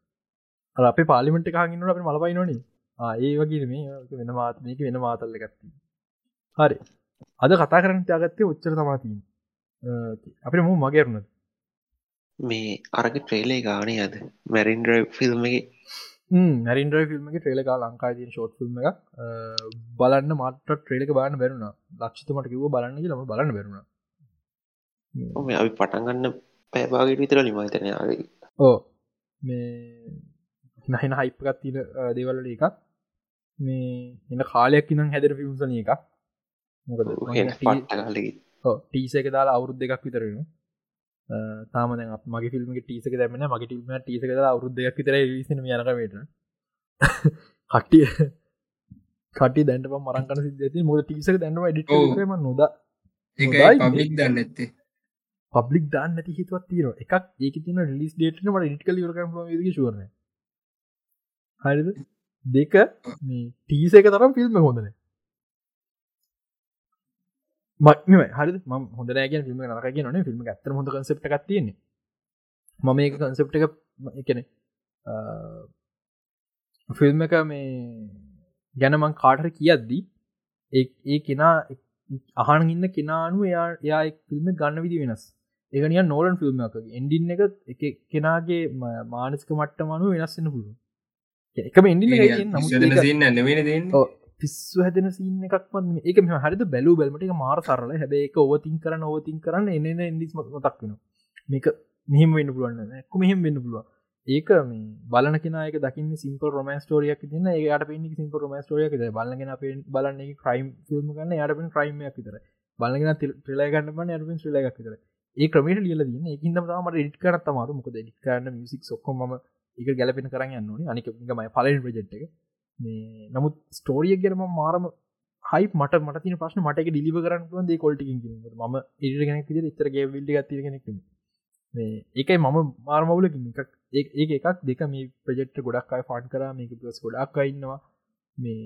අප පාලිමට කාගන්න අප මලපයි නොන ඒ වගේ මේ වෙන මාතනයක වෙන මාතල්ල ගත්ති හරි. අද කතා කරන්න ත්‍යාගත්තේ උච්චර තමාතින් අපි මු මගේරුණද මේ අරග ට්‍රේලේ ගානේ අද. මැරින්ඩ ෆිල්ම්ගේ නැරින්ඩ ෆිල්ම්ගේ ට්‍රේලකා ලංකාතින් ෂෝට් ෆිල්ම් එක බලන්න මට ට්‍රේලක බාන බැරුණ ලක්ෂිතමට කිව බලන්න ලම බලන්න බැරුණ අපි පටන්ගන්න පැබාගට විතර ලිමහිතනයාගේ ඕ මේ නහින හයිප්ගත් තින දේවල්ල එකක්. මේ එන්න කාලයක් ඉනම් හැදර ෆිල්ම්සන එකක්. මොකද ටීස එක දාලා අවුරුද් දෙකක් විතරෙන තාම මගේ ෆිල්ම ටීසක දැමන මගේ ටිල්ම ටීසක අවුරුද්දයක් විතර විසින යනකමට කට්ටිය කටි දැන්ට මරංකන සිදති මොද ටීසක දැන්ම ඩිටම නොද පබ්ලික් දන්න ඇත්තේ පබ්ලික් දාන්න ඇති හිතුවත් තිීර එකක් ඒක තින රිලිස් ඩේටන මට ඉටකල යරකම ශවරන හරිද? දෙක ටීස එක තරම් ෆිල්ම් හොඳන මත්ම හරි ම හොඳ නෑගෙන ිල්ම නරක න ිල්ම් ඇතර හොඳ කන්සප්ට එකක් තියෙන්නේ. මම ඒක කන්සප්ට එක එකන ෆිල්ම් එක මේ ගැනමං කාටර කියද්දී ඒ කෙනා අහන ඉන්න කෙනානු එයා එයා ෆිල්ම් ගන්න විදි වෙනස්. ඒකනිය නෝලන් ෆිල්ම් එක එන්ඩින් එක එක කෙනාගේ මානස්ක මට්ට මනු වෙනස්සන්න පුළුව එකම නම පිස්සු හැදෙන සින්න එකක්ම ඒක මෙ හරිද? බැලූ බැල්මට මාර සරල හැබේ එක ඕවතින් කරන්න ඕවතින් කරන්න එන්න ඉදිස් මතක් වෙන මේක මෙහම වෙන්න පුළුවන්න එක්ක මෙහෙම වෙන්න පුළුව ඒක මේ බලන කෙනක දකින්න සිම්පල් රොමන් ස්ටෝරියක් තින ඒයට පෙන්නේ සිම්පල් රොමන් ස්ටෝරියක් බලගෙන බලන්න ක්‍රයිම් ෆිල්ම් ගන්න යට ක්‍රයිමයක් විතර බලගෙන ට්‍රලගන්න පන යට ්‍රලක් විතර ඒ ක්‍රමට ලියල දන්න ඒකින්ද මට ඩිට කරත් මාරු මොකද ඩිට කරන්න මිසික් සොක්කොම එක ගැලපෙන කරන්න යන්නන අනික මයි පලෙන් ප්‍රජෙට් එක. මේ නමුත් ස්ටෝරිය ගැනම මාරම හයි මට මට තින ප්‍රශ්න මට ඩිලිව කරන්න දේ කොල්ටිකින් ම ඉඩ කෙනෙක් ඉතරගේ විල්ඩි ගත්තිර කෙනෙක් මේ ඒකයි මම මාර්මවුලකින් එකක් ඒ එකක් දෙක මේ ප්‍රජෙක්්ට ගොඩක් අයි ෆාන් කර මේක පලස් ගොඩක් අයින්නවා මේ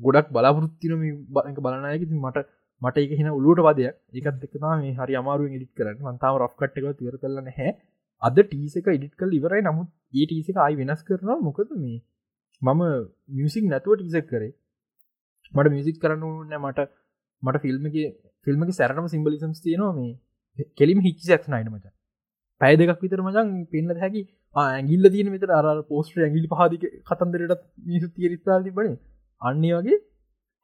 ගොඩක් බලාපොරත්තින බක බලනයක මට මට එක හින උලුට වදය ඒකත් දෙකනා මේ හරි අමාරුවෙන් ඉඩිත් කරන්න. මන්තාව රෆ්කට්ක තිර කරලන හැ අද ටීසක ඉඩිත් කල් ඉවරයි. නමුත් ඒ ටීසක අයි වෙනස් කරනවා. මොකද මේ මම මියසික් නැතුව ටීසක් කරේ. මට මියසික් කරන්න නෑ මට මට ෆිල්ම්ගේ ෆිල්ම්ක සැරටම සිම්බලිසම්ස් තියනවා මේ. කෙලිම හිච්චි සැක් නයිට මච? පැය දෙකක් විතර මචන් පෙන්න්න හැකි. ඇගිල්ල තියන මෙතර අර පෝස්ට ඇගිලි පහදික කතන්දරට මිසු තිරිස්ථාති බනේ. අන්නේ වගේ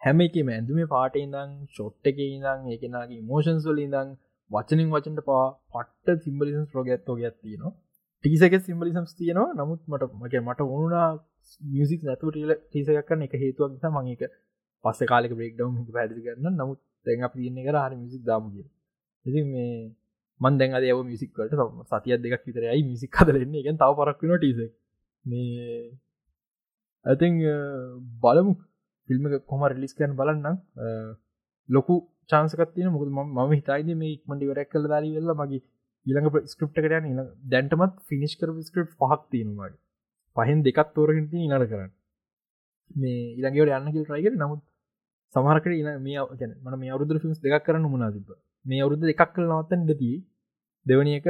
හැම එක ඇඳුම පාට ඉදං ෂොට් එක ඉදං ඒකෙනගේ මෝෂන්ස් වල ඉදං වචනින් වචන්ට පා පට්ට සිම්බලිසන්ස් ප්‍රගත්තෝ ගැත්තිනවා ටීසක සිම්බලිසම්ස් තියනවා. නමුත් මට මගේ මට ඕනුනා මියසික් නැතුව ටීල ටීසකක්කන්න එක හේතුවක් නිසා මංක පස්ස කාලෙක බෙක් ඩව් පැදිි කරන්න නමුත් තැන් අප තියන්නේ කර හරි මිසික් දාමගිය ඉති මේ මන් දැන් අද යව මිසික්කට සතියක් දෙකක් විතරයි මිසික් කදරන්නේ එකෙන් තව පරක්වෙන ටීසක් මේ ඇතින් uh, බලමු. ෆිල්ම් කොම රිලිස් කයන් බලන්නම්. Uh, ලොකු චාන්සකත්තින මුකද ම හිතයිද මේ ඉක්මටි වරැක් කල දාරී වෙල්ල මගේ ඊළඟ ස්ක්‍රප්ට කරයන දැන්ටමත් ෆිනිස් කර ස්ක්‍රප් පහක් තියෙනවාගේ පහෙන් දෙකත් තෝරගෙන ඉනට කරන්න. මේ ඉළඟට යන්නකිල් රයිකට නමුත් සමහරකට ඉන මේ ගැන මන මේ අවුදු ෆිල්ම්ස් දෙක් කරන්න මුණනා තිබ මේ අවුරුද්ධ එකක් කල නවත්තන් ඩතිී දෙවනි එක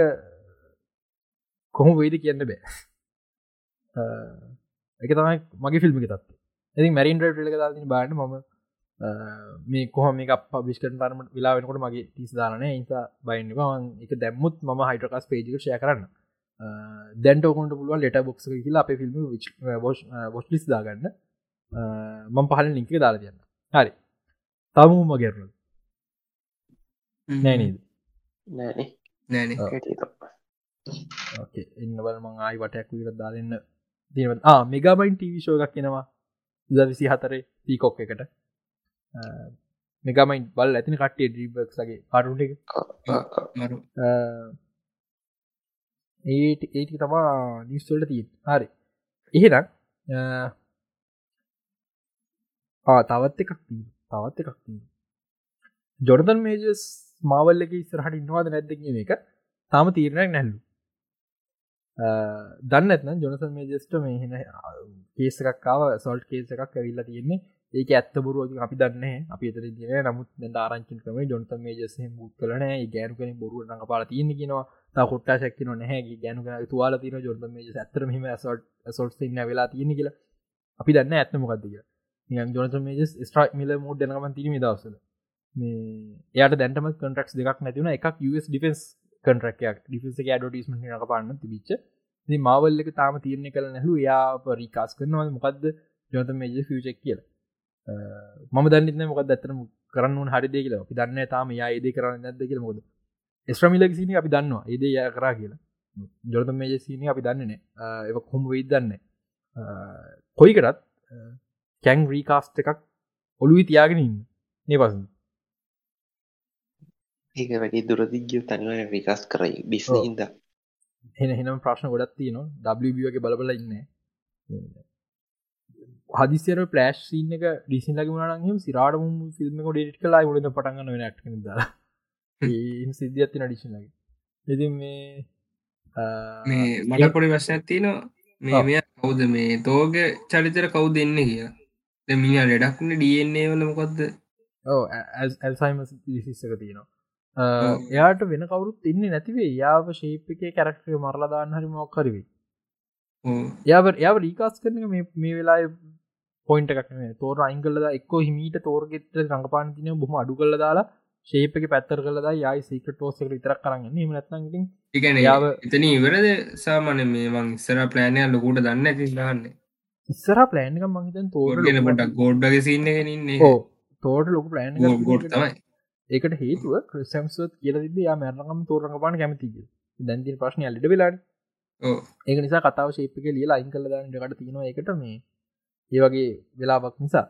කොහොම වෙයිද කියන්න බෑ. එක තමයි මගේ ෆිල්ම් තත් ඇති මැරින් ටලක දාතින බාන්න මම මේ කොහම මේ පබිස්කට තරම වෙලා වෙනකොට මගේ තිස් දාරන නිසා බයින්නවා එක දැම්මුත් ම හයිටකස් පේජික ෂය කරන්න. දැන්ට ඔකොට පුළුව ලෙට බොක්ස කියලා අප ෆිල්ම් බොස් ලිස් දාගන්න. මං පහල ලිංක දාලා තියන්න හරි. තමුම මගේරල නෑනීද නෑන ඉන්නවල මං ආයි වටයක් විර දාලන්න දීව මෙගබයින් ටීවිශෝගක් කෙනවා ද විසි හතරේ පීකොක් එකට මෙගමයින් බල් ඇතින කට්ටේ ඩීබක්ගේ කරුට ඒට ඒක තමා නිස්වලට තිී හරි. එහෙනම් තවත් එකක් තවත් එකක් ජොර්දන් මේජස් මාවල්ලක ඉස්රහට ඉන්නවාද නැද්දකින එක තාම තීරණයක් නැල්ලු දන්න ඇත්න ජොනසන් මේජස්ට මේහෙන කේසකක්කාව සොල්ට් කේස එකක් ඇවිල්ලා තියෙන්නේ ඒක ඇත්ත බොරුව අපි දන්න අපි තර දින නමුත් ආරංචි ක්‍රම ජොන්ත මේජස මුත් කලන ගෑනු කෙන බොරුව නඟ පාල තියන්න කියෙනවා. කොට්ටා ශක්කන නැහැ. ගැනු තුවාල තින ජොන්ත මේජ ඇතර මෙම සොට් සොට් ඉන්න වෙලා තියෙන කියලා. අපි දන්න ඇත්න මොකක්දක නියන් ජොනත මේජ ස්ට්‍රයික් මිල මෝඩ් දනම තිීම දවසල මේ එයට දැන්ටම කටරක් දෙක් නැතිවන එකක් US ඩිෆෙන්ස් කටරක්යක් ඩිෆෙන්ස එක ඩටස්මට නක පාන්න තිබිච්ච. මාවල් එක තාම තීරණය කළ නැහලු. යා පරිකාස් කරනවා. මොකක්ද ජොත මේජ ෆියචෙක් කියල. මම දන්නන්න මොකක් ඇත්තන කරන්න හරි දෙ කියලා. අපි දන්න තාම යා ඒද කරන්න නැද කියල මොද ස්්‍රමිලක් සින අපි දන්නවා. ඒද ය කරා කියලා. ජොත මේජ සින අපි දන්නන එ කොම වෙයි දන්න කොයිකටත් කැං රීකාස්ට එකක් ඔලුවි තියාගෙන ඉන්න. නේ පසන්න ඒක වැඩි දුරදිගිය තනිවන විකාස් කරයි. බිස්හින්ද හෙන හෙනම් ප්‍රශ්න ගොඩත් තියනවා. වගේ බලබල ඉන්න හදිසිර පලෑශ් සිීන එක ඩිසින් ලගේ වනනම් සිරාටම ෆිල්ම් ඩේට් කලා ොඩ පටගන්න වෙන ට් ද සිද්ධ ඇත්තින ඩිසින් ලගේ. එති මේ මේ මට පොඩි වශයක් තියනවා. මේ කවුද? මේ තෝග චරිතර කවු දෙන්න කිය මිය ලෙඩක්න ඩන්නේ වල මොකොක්ද ඇල්සයිම ලිසිස්සක තියෙනවා. එයාට වෙන කවරුත් ඉන්න නැතිවේ යාව ශේප් එක කැරක්ටය මරලදාන්න හරි මොක්කරවේ යාව යාව රීකාස් කරන මේ වෙලා පොයින්ට එකක් තෝර අයිංගල්ලද එක්කෝ හිමීට තෝර්ගෙට රඟපාන තින බොම අඩු කල්ල දාලා ශේපක පැත්තර කලද යයි සීක ටෝස විතරක් කරන්න ම නත්න ඉගන යාව එතන ඉවරද? සාමන මේ මං ඉස්සර ප්ලෑනය ලොකුට දන්න ඇති දන්න ඉස්සර ප්ලෑන්ක මහිතන් තෝරගෙන පට ගෝඩ්ඩග සින්නගෙනන්නේ තෝට ලොකු ප්ලෑන් ගෝඩ් තමයි. ඒකට හේතුව ක්‍රසම්ස්වත් කියල තිබ යා මැරනකම් තෝරඟ පාන කැමතිග දැන්ති ප්‍රශ්නය අලිට වෙලාට ඒක නිසා කතාව ශේපක ලියලා අයින් කළ දාන්නට තියෙනවා. එකට මේ ඒ වගේ වෙලාවක් නිසා.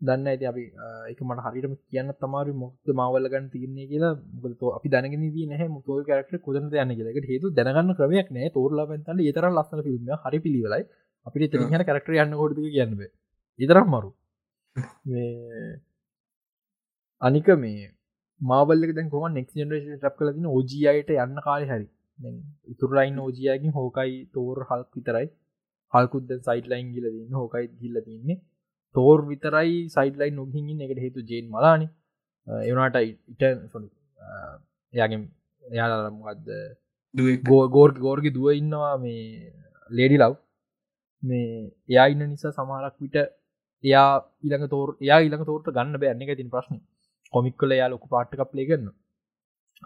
දන්න ඇති අපි එක මට හරිටම කියන්න තමාර මොක්ද මවල්ල ගන්න තිරන්නේ කියලා. මුකද අපි දැනගෙන දී නැහැ. මුතෝ කරක්ට කොදන යන්න කියලකට හේතු දැනගන්න ක්‍රමයක් නෑ තෝරලා පැන්තන්න ඒතර ලස්සන ෆිල්ම් හරි පිළිවෙලයි. අපිට තරිහන කරක්ට යන්න කොඩ කියන්නබ ඉතරම් මරු අනික මේ මාවල්ලක දැන් කොම නෙක් ජනරේෂ ටප් කල තින ෝජයට යන්න කාලෙ හරි. ඉතුරලයින් ෝජයකින් හෝකයි තෝර හල්ක් විතරයි හල්කුද සයිට ලයින් ගිල දන්න හෝකයි ගිල්ල තින්නේ තෝර් විතරයි සයිඩලයි නොහිගින් එකට හේතු ජේන් මලාන. එවනාට ඉට සොලි එයාගේ එයාලමගත්ද ගෝර් ගෝර්ග දුව ඉන්නවා මේ ලේඩි ලව් මේ එයා ඉන්න නිසා සමහරක් විට එයා ඊළඟ තෝර එයා ඊළඟ තෝරට ගන්න බෑන්න එක තින් ප්‍රශ්න. කොමික්කල එයා ලොකු පාට්ටක් ලේගන්න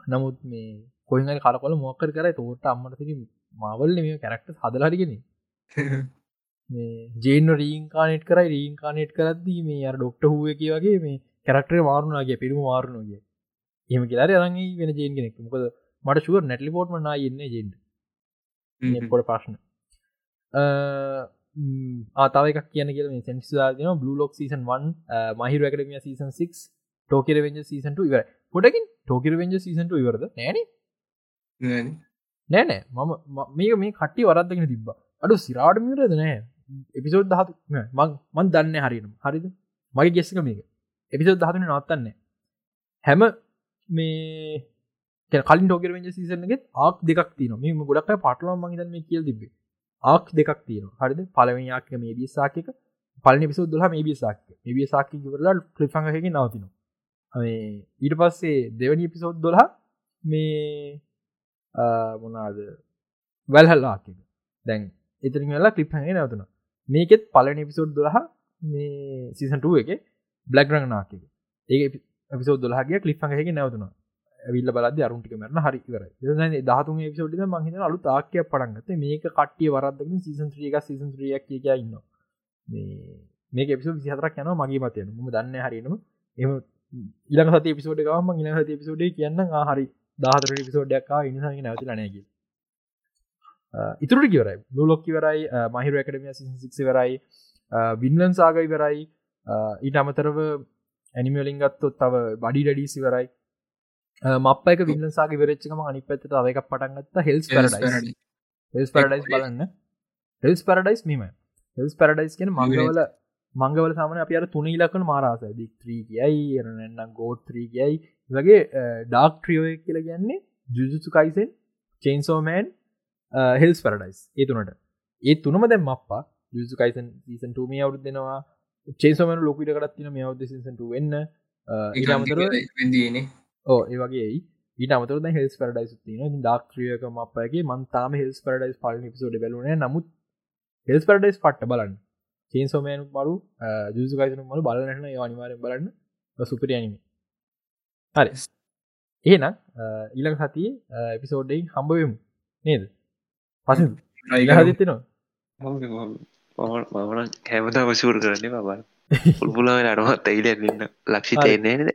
නමුත් මේ කොයිඟ කරකොල මොක්කර කර තෝට අම්මට මාවල්ල මේ කැරක්ට හදලාරිගෙන ජේන රීංකානෙට් කරයි රීංකානෙට් කරද්දී මේ අර ඩොක්ට හුව එක වගේ මේ කැරක්ටර මාරුණගේ පිරුම මාරුණගේ එහම කියලා රගේ වෙන ජේන් කෙනෙක්. මොකද මට ශුව නැටලි පෝට්ම නා ඉන්න ජෙන්ට කොට ප්‍රශ්න. ආතාවක කියන කියල සැන්ස්වාදන බ්ලු ලොක් සීසන් 1 මහිර එකඩමිය සීසන් 6 ටෝකර වෙෙන්ජ සීසන්ට ඉවර පොඩකින් ටෝකර වෙෙන්ජ සීසන්ට ඉවරද? නෑන. නෑනෑ. මම මේ මේ කට්ටි වරද්දගෙන තිබ්බ අඩු සිරාට මිරද නෑ. එපිසෝඩ් දහතු මන් දන්න හරිනම් හරිද? මගේ ගෙස්සක මේක. එපිසෝඩ් දහතුන නවත්තන්න. හැම මේ කලින් ටෝකර වෙන්ජ සීසනගෙත් ආක් දෙකක් තින මේ ගොඩක් පටලවා මහිතන් මේ කියල් තිබේ ආක් දෙකක් තියෙන හරිද? පලවෙනියක් මේ බිස්සාකක පලනි පිසු දුහ මේ බිසාක් මේ බියසාකි වරලා ක්‍රිෆංහක නවතින ඊට පස්සේ දෙවනි පිසෝද් දොලා මේ මොනාද වැල්හල්ලාක දැන් එතරින් වෙලා ක්ලිප්හගේ නැවතුන මේකෙත් පලන පිසෝඩ් දොලහ මේ සිසන්ටුව එක බ්ලක් රංනාක ඒ පිසෝ දොලහගේ කලිප්හගේ නැවතුන විල්ල බලද අරුන්ටික මරන හරි කර දහතු පිසෝඩ මහිත අලු තාක්කය පටන්ගත මේක කට්ටිය වරදක සිසන්ත්‍රියක සිසන්ත්‍රියක් කිය ඉන්න මේ පිසු විසිහතරක් යන මගේ මතයන ම දන්න හරිනම එම ඉලක සති පිසෝඩ් ගම ඉල හති පිසෝඩ් කියන්න හරි. දාහතර පිසෝඩ්ඩක්කා ඉනිසගේ නැවති ලනයගේ ඉතුරට කිවරයි ලොලොක් කිවරයි මහිර එකඩමිය සිසි වරයි වින්නන් සාගයි වරයි ඊට අමතරව ඇනිමලින්ගත්තොත් තව බඩි ඩඩීසි වරයි මප්පයක වින්නසාගේ වෙරච්චකම අනි පැත්ත තව එකක් පටන්ගත්ත හෙල්ස් පරඩයි හෙල්ස් පරඩයිස් බලන්න. හෙල්ස් පරඩයිස් මීම හෙල්ස් පරඩයිස් කියෙන මංගවල මංගවල සාමන අප අර තුන ඉලකන මාරාස දික්ත්‍රී කියයි එරනන්නම් ගෝත්්‍රී කියයි. වගේ ඩාක් ට්‍රියෝ කියල කියන්නේ ජුජුසු කයිසෙන් චේන්සෝමෑන් හෙල්ස් පරඩයිස් ඒ තුනට. ඒ තුනම දැම් මප්පා. යුසු කයිසන් සීසන් ටූමිය අවුත් දෙනවා චේසමන ලොකට කරත්තින මේ අවද සිසට වෙන්න. ඉරමතර ඕ ඒ වගේ ඊට අමතර හෙල්ස් පරඩයිස් තින ඩක්්‍රියක මපගේ මන්තාම හෙල්ස් පරඩයිස් පල පිසෝඩ බලන නමුත් හෙල්ස් පරඩස් පට්ට බලන්න. චේන් සෝමයනු මරු ජුසුකයිසන මල බලන්න අනිවාරෙන් බලන්න. සුපරි අනිම හරි. ඒනම් ඊළඟ සතිය එපිසෝඩ්ඩයින් හම්බවමු නේද පස හදිතිනවා මමන කැමතා පසුර කරන්නේ බබන්න පුල්පුලාවෙන අනුවත් ඇයිල ඉන්න. ලක්ෂි තේන්නේ නද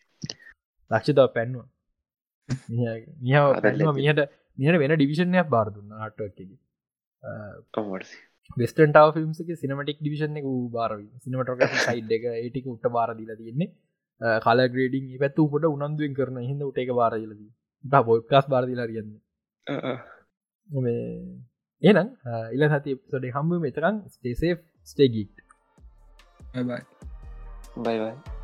ලක්ෂිතාව පැන්නවා. මිහාව පැල්ලම මිහට මිහට වෙන ඩිවිෂණයක් බාර දුන්න අටක්කෙදී වෙස්ටන්ටාව ෆිල්ම්සක සිනමටික් ඩිවිෂන් එක බාර සිනමටක සයිඩ් එක ඒටික උට බාරදිල තියෙන්නේ. කල ග්‍රේඩිං පැත්තු උපට උනන්දුවෙන් කරන හිද උට එක බාරලදී බොඩ්කාස් බාරදිලා කියන්න ඒනම් ඉල සති සොඩේ හම්බ මෙතරම් ස්ටේසේ ස්ටේගීට් බයි බයිබයි